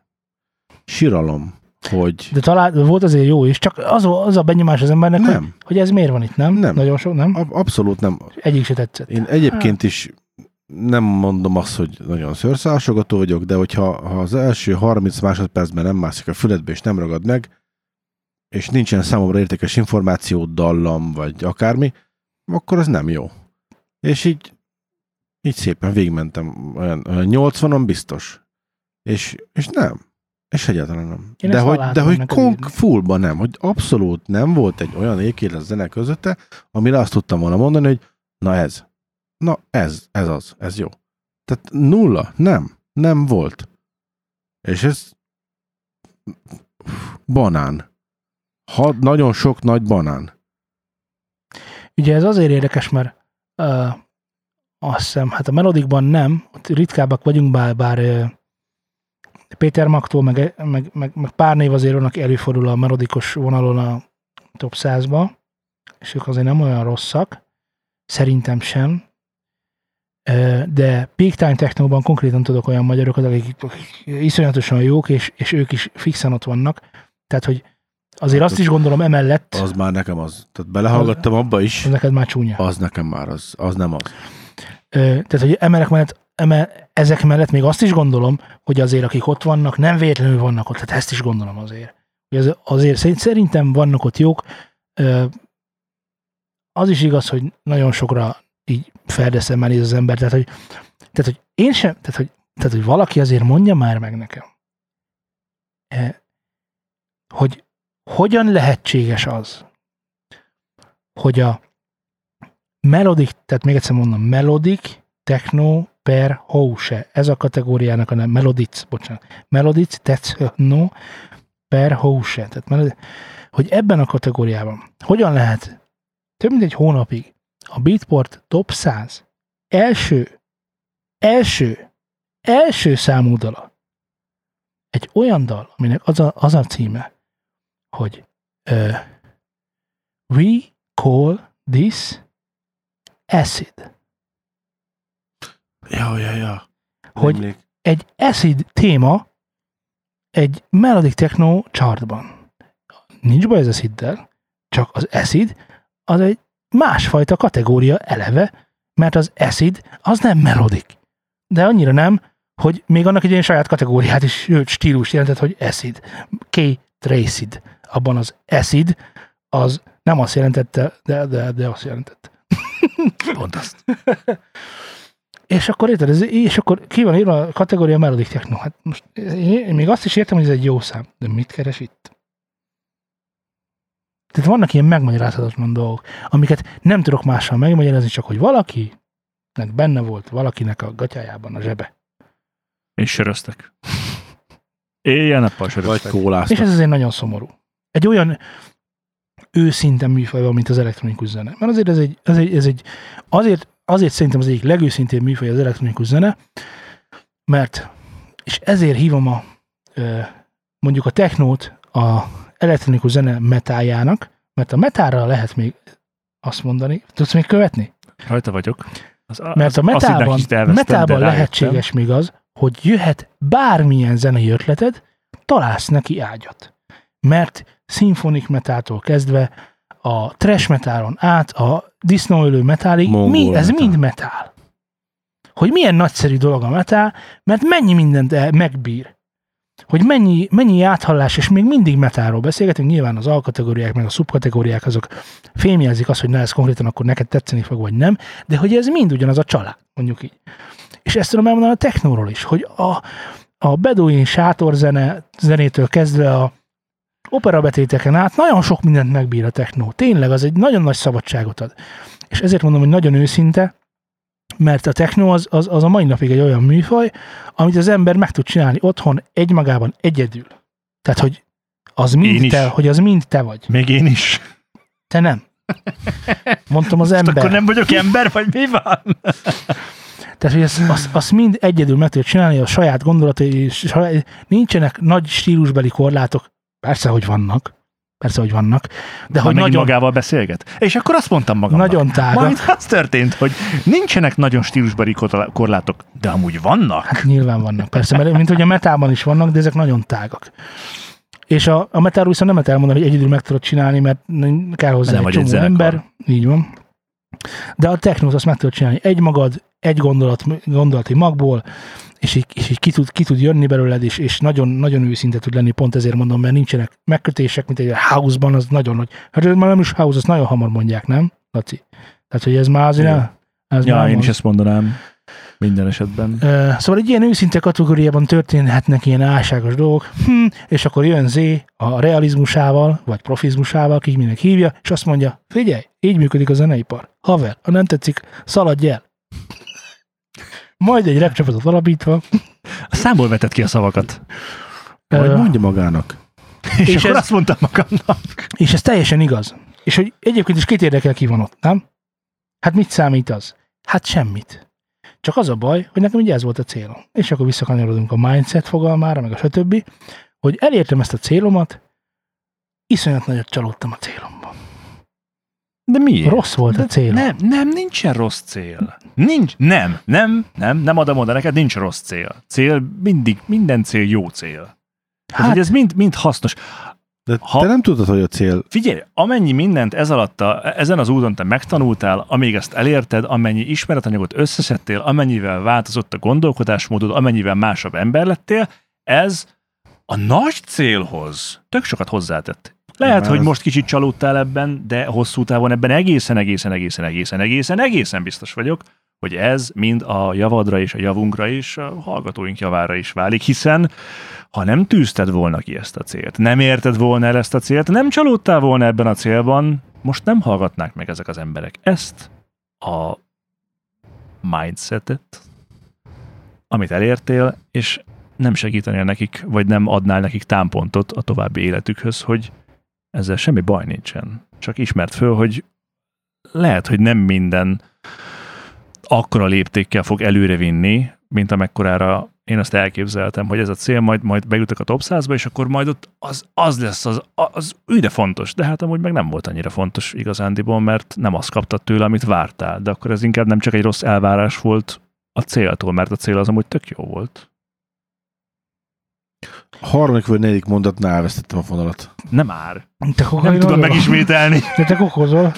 [SPEAKER 3] síralom, hogy
[SPEAKER 2] De talán volt azért jó is, csak az, az a benyomás az embernek, hogy,
[SPEAKER 3] nem,
[SPEAKER 2] hogy ez miért van itt, nem?
[SPEAKER 3] Nem.
[SPEAKER 2] Nagyon sok, nem?
[SPEAKER 3] ab- abszolút nem.
[SPEAKER 2] Egyik se tetszett.
[SPEAKER 3] Én egyébként is nem mondom azt, hogy nagyon szőrszálasogató vagyok, de hogyha ha az első 30 másodpercben nem mászik a füledbe és nem ragad meg, és nincsen számomra értékes információ, dallam, vagy akármi, akkor ez nem jó. És így, így szépen végigmentem, olyan, olyan 80-on biztos. És, és nem. És egyáltalán nem.
[SPEAKER 2] Én
[SPEAKER 3] de hogy, de hogy konk fullban nem, hogy abszolút nem volt egy olyan ékélet zene közötte, amire azt tudtam volna mondani, hogy na ez, na ez, ez az, ez jó. Tehát nulla, nem, nem volt. És ez banán. Ha, nagyon sok nagy banán.
[SPEAKER 2] Ugye ez azért érdekes, mert uh, azt hiszem, hát a melodikban nem, ott ritkábbak vagyunk, bár, bár Péter Magtól, meg, meg, meg, meg pár név azért vannak előfordul a melodikos vonalon a top 100-ba, és ők azért nem olyan rosszak, szerintem sem, de Peak Time Technóban konkrétan tudok olyan magyarokat, akik, akik iszonyatosan jók, és, és ők is fixen ott vannak, tehát hogy azért azt is gondolom emellett,
[SPEAKER 3] Az már nekem az. Tehát belehallgattam abba is.
[SPEAKER 2] az neked már csúnya.
[SPEAKER 3] Az nekem már az. Az nem az.
[SPEAKER 2] Tehát, hogy emelek mellett, eme, ezek mellett még azt is gondolom, hogy azért, akik ott vannak, nem véletlenül vannak ott, tehát ezt is gondolom azért. Az, azért szerint- szerintem vannak ott jók. Az is igaz, hogy nagyon sokra így feldeszem néz az ember, tehát hogy, tehát, hogy én sem, tehát hogy, tehát, hogy valaki azért mondja már meg nekem, eh, hogy hogyan lehetséges az, hogy a melodic, tehát még egyszer mondom, melodic, techno per house. Ez a kategóriának a nem, melodic, bocsánat, melodic, techno per house. Tehát melodic, hogy ebben a kategóriában hogyan lehet több mint egy hónapig a Beatport top 100 első, első, első számú dala egy olyan dal, aminek az a, az a címe, hogy uh, We call this acid.
[SPEAKER 3] Ja, ja, ja.
[SPEAKER 2] Hogy
[SPEAKER 3] Emlék.
[SPEAKER 2] egy acid téma egy melodic techno chartban. Nincs baj ez aciddel, csak az acid az egy másfajta kategória eleve, mert az acid az nem melodik. De annyira nem, hogy még annak egy ilyen saját kategóriát is, sőt, stílus jelentett, hogy acid. K. Tracid. Abban az acid az nem azt jelentette, de, de, de azt jelentette. (laughs)
[SPEAKER 1] Pont azt.
[SPEAKER 2] És akkor érted, ez, és akkor ki van írva a kategória Melodic Techno. Hát most én, még azt is értem, hogy ez egy jó szám, de mit keres itt? Tehát vannak ilyen megmagyarázhatatlan dolgok, amiket nem tudok mással megmagyarázni, csak hogy valakinek benne volt valakinek a gatyájában a zsebe.
[SPEAKER 1] És söröztek. Éjjel-nappal
[SPEAKER 3] Vagy
[SPEAKER 1] söröztek.
[SPEAKER 2] És
[SPEAKER 3] kóláztak.
[SPEAKER 2] ez azért nagyon szomorú. Egy olyan őszinte műfaj van, mint az elektronikus zene. Mert azért ez egy, ez egy, ez egy azért, azért szerintem az egyik legőszintébb műfaj az elektronikus zene, mert, és ezért hívom a, mondjuk a technót a elektronikus zene metájának, mert a metára lehet még azt mondani, tudsz még követni?
[SPEAKER 1] Rajta vagyok. Az,
[SPEAKER 2] Mert a metában, metában lehetséges még az, hogy jöhet bármilyen zenei ötleted, találsz neki ágyat. Mert szimfonik metától kezdve a trash metálon át a disznóölő metálig,
[SPEAKER 3] Mongol
[SPEAKER 2] mi, ez
[SPEAKER 3] metál.
[SPEAKER 2] mind metál. Hogy milyen nagyszerű dolog a metál, mert mennyi mindent el- megbír. Hogy mennyi, mennyi áthallás, és még mindig metálról beszélgetünk, nyilván az alkategóriák, meg a szubkategóriák azok fémjelzik azt, hogy na ez konkrétan akkor neked tetszeni fog, vagy nem, de hogy ez mind ugyanaz a család, mondjuk így. És ezt tudom elmondani a technóról is, hogy a, a beduin sátorzene zenétől kezdve a operabetéteken át nagyon sok mindent megbír a technó. Tényleg, az egy nagyon nagy szabadságot ad. És ezért mondom, hogy nagyon őszinte, mert a technó az, az, az a mai napig egy olyan műfaj, amit az ember meg tud csinálni otthon egymagában egyedül. Tehát, hogy az
[SPEAKER 1] Én
[SPEAKER 2] mind
[SPEAKER 1] is.
[SPEAKER 2] te, hogy az mind te vagy.
[SPEAKER 1] Még én is.
[SPEAKER 2] Te nem. Mondtam az
[SPEAKER 1] Most
[SPEAKER 2] ember.
[SPEAKER 1] akkor nem vagyok ember, vagy mi van?
[SPEAKER 2] Tehát, hogy azt, azt, azt mind egyedül meg tudod csinálni, a saját gondolatai, és nincsenek nagy stílusbeli korlátok. Persze, hogy vannak. Persze, hogy vannak. De
[SPEAKER 1] De
[SPEAKER 2] hogy nagyon,
[SPEAKER 1] magával beszélget. És akkor azt mondtam magamnak.
[SPEAKER 2] nagyon tágak.
[SPEAKER 1] Majd az történt, hogy nincsenek nagyon stílusbeli korlátok, de amúgy vannak.
[SPEAKER 2] Hát nyilván vannak, persze, mert mint hogy a metában is vannak, de ezek nagyon tágak. És a, a metáról viszont nem lehet elmondani, hogy egyedül meg tudod csinálni, mert kell hozzá
[SPEAKER 1] Nem
[SPEAKER 2] egy
[SPEAKER 1] egy
[SPEAKER 2] csomó
[SPEAKER 1] zenekar.
[SPEAKER 2] ember. Így van. De a technót azt meg tudod csinálni egy magad, egy gondolat, gondolati magból, és így, és így ki, tud, ki tud jönni belőled, és, és nagyon, nagyon őszinte tud lenni, pont ezért mondom, mert nincsenek megkötések, mint egy house-ban, az nagyon nagy. Hát ez már nem is house, azt nagyon hamar mondják, nem, Laci? Tehát, hogy ez már azért... Nem- Ez
[SPEAKER 1] Ja,
[SPEAKER 2] már
[SPEAKER 1] én
[SPEAKER 2] az.
[SPEAKER 1] is ezt mondanám. Minden esetben.
[SPEAKER 2] Szóval egy ilyen őszinte kategóriában történhetnek ilyen álságos dolgok, hm, és akkor jön Z a realizmusával, vagy profizmusával, ki mindenki hívja, és azt mondja, figyelj, így működik a zeneipar. Haver, ha nem tetszik, szaladj el. Majd egy rap csapatot alapítva.
[SPEAKER 1] A számból vetett ki a szavakat.
[SPEAKER 3] Vagy
[SPEAKER 2] ö,
[SPEAKER 3] mondja magának.
[SPEAKER 1] És,
[SPEAKER 2] És
[SPEAKER 1] akkor
[SPEAKER 2] ez-
[SPEAKER 1] azt mondtam magamnak.
[SPEAKER 2] És ez teljesen igaz. És hogy egyébként is kit érdekel, ki van ott, nem? Hát mit számít az? Hát semmit. Csak az a baj, hogy nekem ugye ez volt a célom. És akkor visszakanyarodunk a mindset fogalmára, meg a stb. Hogy elértem ezt a célomat, iszonyat nagyot csalódtam a célomban.
[SPEAKER 1] De miért?
[SPEAKER 2] Rossz volt a célom.
[SPEAKER 1] Nem, nem, nincsen rossz cél. Nincs, nem, nem, nem, nem adom oda neked, nincs rossz cél. Cél, mindig, minden cél jó cél. Hát,
[SPEAKER 2] Hát,
[SPEAKER 1] ez mind, mind hasznos.
[SPEAKER 3] De
[SPEAKER 1] Ha-
[SPEAKER 3] te nem tudod, hogy a cél...
[SPEAKER 1] Figyelj, amennyi mindent ez alatt a, ezen az úton te megtanultál, amíg ezt elérted, amennyi ismeretanyagot összeszedtél, amennyivel változott a gondolkodásmódod, amennyivel másabb ember lettél, ez a nagy célhoz tök sokat hozzátett. Lehet,
[SPEAKER 3] Már
[SPEAKER 1] hogy most kicsit csalódtál ebben, de hosszú távon ebben egészen, egészen, egészen, egészen, egészen, egészen biztos vagyok, hogy ez mind a javadra és a javunkra és a hallgatóink javára is válik, hiszen ha nem tűzted volna ki ezt a célt, nem érted volna el ezt a célt, nem csalódtál volna ebben a célban, most nem hallgatnák meg ezek az emberek ezt a mindsetet, amit elértél, és nem segítenél nekik, vagy nem adnál nekik támpontot a további életükhöz, hogy ezzel semmi baj nincsen. Csak ismert föl, hogy lehet, hogy nem minden akkora léptékkel fog előrevinni, mint amekkorára én azt elképzeltem, hogy ez a cél, majd, majd bejutok a top 100-ba, és akkor majd ott az, az lesz, az, az üde fontos, de hát amúgy meg nem volt annyira fontos igazándiból, mert nem azt kaptad tőle, amit vártál, de akkor ez inkább nem csak egy rossz elvárás volt a céltól, mert a cél az amúgy tök jó volt.
[SPEAKER 3] A harmadik vagy negyedik mondatnál elvesztettem a fonalat.
[SPEAKER 1] Nem már.
[SPEAKER 2] te
[SPEAKER 1] Nem tudom megismételni.
[SPEAKER 2] De te kokozol.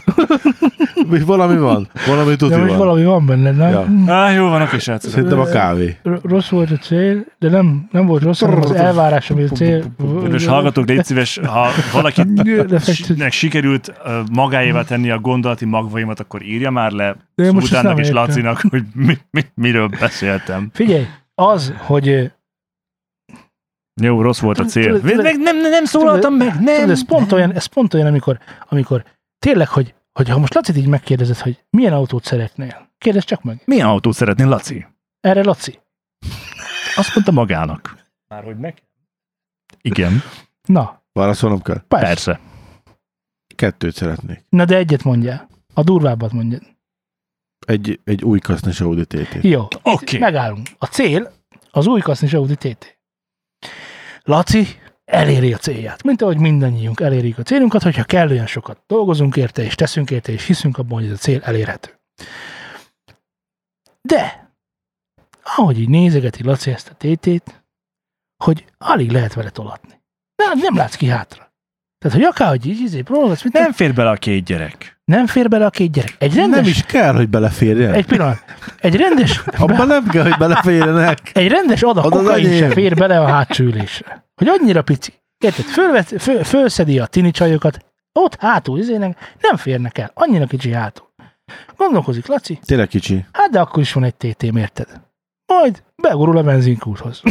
[SPEAKER 3] Mi valami van? Valami tudni van.
[SPEAKER 2] valami van benned, nem?
[SPEAKER 3] Ja.
[SPEAKER 1] Á, jó van, oké, srácok.
[SPEAKER 3] Szerintem a kávé.
[SPEAKER 2] Rossz volt a cél, de nem, nem volt rossz, hanem az elvárás, ami a cél.
[SPEAKER 1] Kedves hallgatók, légy szíves, ha valakinek (laughs) sikerült magáévá tenni a gondolati magvaimat, akkor írja már le Szultánnak és. Lacinak, hogy mi, mi, miről beszéltem.
[SPEAKER 2] Figyelj, az, hogy
[SPEAKER 1] Jó, rossz volt a cél. Meg nem, nem, nem szólaltam meg,
[SPEAKER 2] tudod,
[SPEAKER 1] nem.
[SPEAKER 2] ez pont olyan, ez pont olyan amikor, amikor tényleg, hogy, hogy ha most Lacit így megkérdezed, hogy milyen autót szeretnél, kérdezd csak meg.
[SPEAKER 1] Milyen autót szeretnél, Laci?
[SPEAKER 2] Erre Laci.
[SPEAKER 1] Azt mondta magának. Már hogy meg? Igen,
[SPEAKER 2] Na,
[SPEAKER 3] Válaszolnom kell.
[SPEAKER 2] persze.
[SPEAKER 1] persze.
[SPEAKER 3] Kettőt szeretnék.
[SPEAKER 2] Na de egyet mondjál. A durvábbat mondjad.
[SPEAKER 3] Egy, egy új kasznes Audi TT.
[SPEAKER 2] Jó,
[SPEAKER 1] Oké.
[SPEAKER 2] megállunk. A cél az új kasznis Audi TT. Laci eléri a célját. Mint ahogy mindannyiunk elérjük a célunkat, hogyha kellően sokat dolgozunk érte, és teszünk érte, és hiszünk abban, hogy ez a cél elérhető. De, ahogy így nézegeti Laci ezt a tétét, hogy alig lehet vele tolatni. Nem, nem látsz ki hátra. Tehát, hogy akárhogy így, így próbálsz, mit
[SPEAKER 1] Nem fér bele a két gyerek.
[SPEAKER 2] Nem fér bele a két gyerek. Egy rendes,
[SPEAKER 3] Nem is kell, hogy beleférjen.
[SPEAKER 2] egy pillanat, egy rendes,
[SPEAKER 3] Abban nem kell, hogy beleférjenek.
[SPEAKER 2] egy rendes adag
[SPEAKER 3] az
[SPEAKER 2] kokain sem fér bele a hátsó ülésre. Hogy annyira pici. Érted? Fölvet, föl, fölszedi a tini csajokat, ott hátul izének, nem férnek el. Annyira kicsi hátul. Gondolkozik Laci,
[SPEAKER 3] Tényleg kicsi.
[SPEAKER 2] hát de akkor is van egy TT-m, érted? Majd begurul a benzinkúthoz.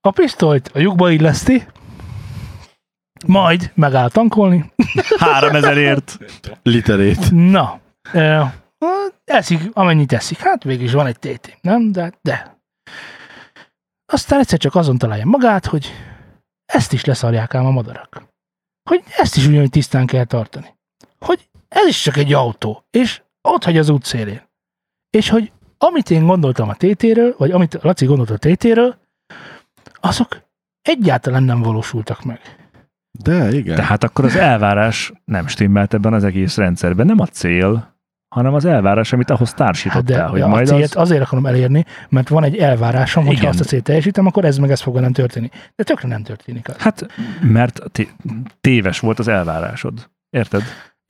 [SPEAKER 2] A pisztolyt a lyukba illeszti, majd megáll tankolni. (laughs)
[SPEAKER 1] 3000ért.
[SPEAKER 3] Literét.
[SPEAKER 2] Na, e, eszik, amennyit eszik. Hát végül is van egy TT, nem? De, de. Aztán egyszer csak azon találja magát, hogy ezt is leszarják ám a madarak. Hogy ezt is ugyanúgy tisztán kell tartani. Hogy ez is csak egy autó, és ott hagy az út szélén. És hogy amit én gondoltam a TT-ről, vagy amit Laci gondolt a TT-ről, azok egyáltalán nem valósultak meg.
[SPEAKER 3] De igen.
[SPEAKER 1] Tehát akkor az elvárás nem stimmelt ebben az egész rendszerben. Nem a cél, hanem az elvárás, amit ahhoz
[SPEAKER 2] Hát
[SPEAKER 1] társítottál,
[SPEAKER 2] de
[SPEAKER 1] hogy
[SPEAKER 2] a
[SPEAKER 1] majd
[SPEAKER 2] célt
[SPEAKER 1] az...
[SPEAKER 2] azért akarom elérni, mert van egy elvárásom, hogy ha azt a célt teljesítem, akkor ez meg ez fog velem történni. De tökre nem történik az.
[SPEAKER 1] Hát, mert té- téves volt az elvárásod. Érted?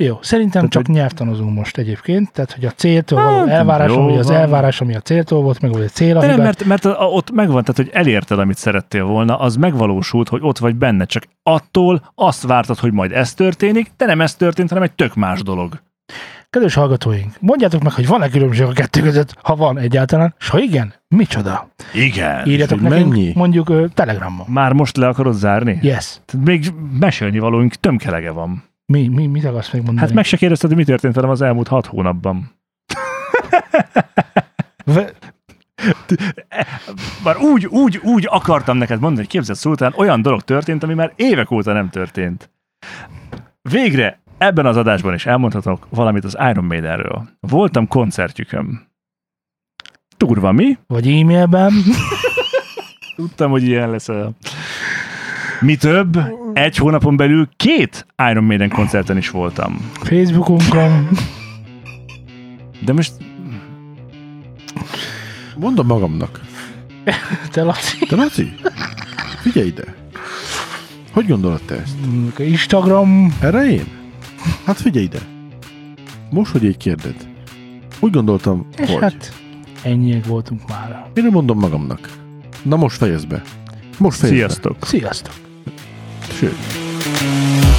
[SPEAKER 2] Jó, szerintem
[SPEAKER 1] Tehát,
[SPEAKER 2] csak
[SPEAKER 1] hogy-
[SPEAKER 2] nyelvtanozunk most egyébként, tehát hogy a céltól
[SPEAKER 1] Hát,
[SPEAKER 2] való elvárásom,
[SPEAKER 1] jó
[SPEAKER 2] vagy az
[SPEAKER 1] van.
[SPEAKER 2] elvárás, ami a céltól volt, meg vagy a cél,
[SPEAKER 1] De nem,
[SPEAKER 2] amiben...
[SPEAKER 1] mert, mert ott megvan, tehát hogy elérted, amit szerettél volna, az megvalósult, hogy ott vagy benne, csak attól azt vártad, hogy majd ez történik, de nem ez történt, hanem egy tök más dolog.
[SPEAKER 2] Kedves hallgatóink, mondjátok meg, hogy van-e különbség a kettő között, ha van egyáltalán, és ha igen, micsoda?
[SPEAKER 1] Igen.
[SPEAKER 2] Írjatok nekünk,
[SPEAKER 3] mennyi?
[SPEAKER 2] mondjuk ö, telegramon.
[SPEAKER 1] Már most le akarod zárni?
[SPEAKER 2] Yes.
[SPEAKER 1] Tehát még mesélni valóink tömkelege van.
[SPEAKER 2] Mi, mi, mit akarsz még mondani?
[SPEAKER 1] Hát meg se kérdezted, hogy mi történt velem az elmúlt hat hónapban.
[SPEAKER 2] Ve-
[SPEAKER 1] Már úgy, úgy, úgy akartam neked mondani, hogy képzeld szultán, olyan dolog történt, ami már évek óta nem történt. Végre ebben az adásban is elmondhatok valamit az Iron Maidenről. Voltam koncertjükön. Durva, mi?
[SPEAKER 2] Vagy e-mailben.
[SPEAKER 1] Tudtam, hogy ilyen lesz. Mi több, egy hónapon belül két Iron Maiden koncerten is voltam.
[SPEAKER 2] Facebookunkon.
[SPEAKER 1] De most
[SPEAKER 3] Mondom magamnak.
[SPEAKER 2] Te Laci.
[SPEAKER 3] Te Laci, figyelj ide. Hogy gondolod te ezt?
[SPEAKER 2] Instagram.
[SPEAKER 3] Erre én? Hát figyelj ide. Most, hogy így kérded. Úgy gondoltam,
[SPEAKER 2] És
[SPEAKER 3] hogy.
[SPEAKER 2] hát ennyiek voltunk már.
[SPEAKER 3] Én nem mondom magamnak. Na most fejezd be. Most fejezd
[SPEAKER 1] sziasztok!
[SPEAKER 2] Sziasztok!
[SPEAKER 3] Be. Sőt.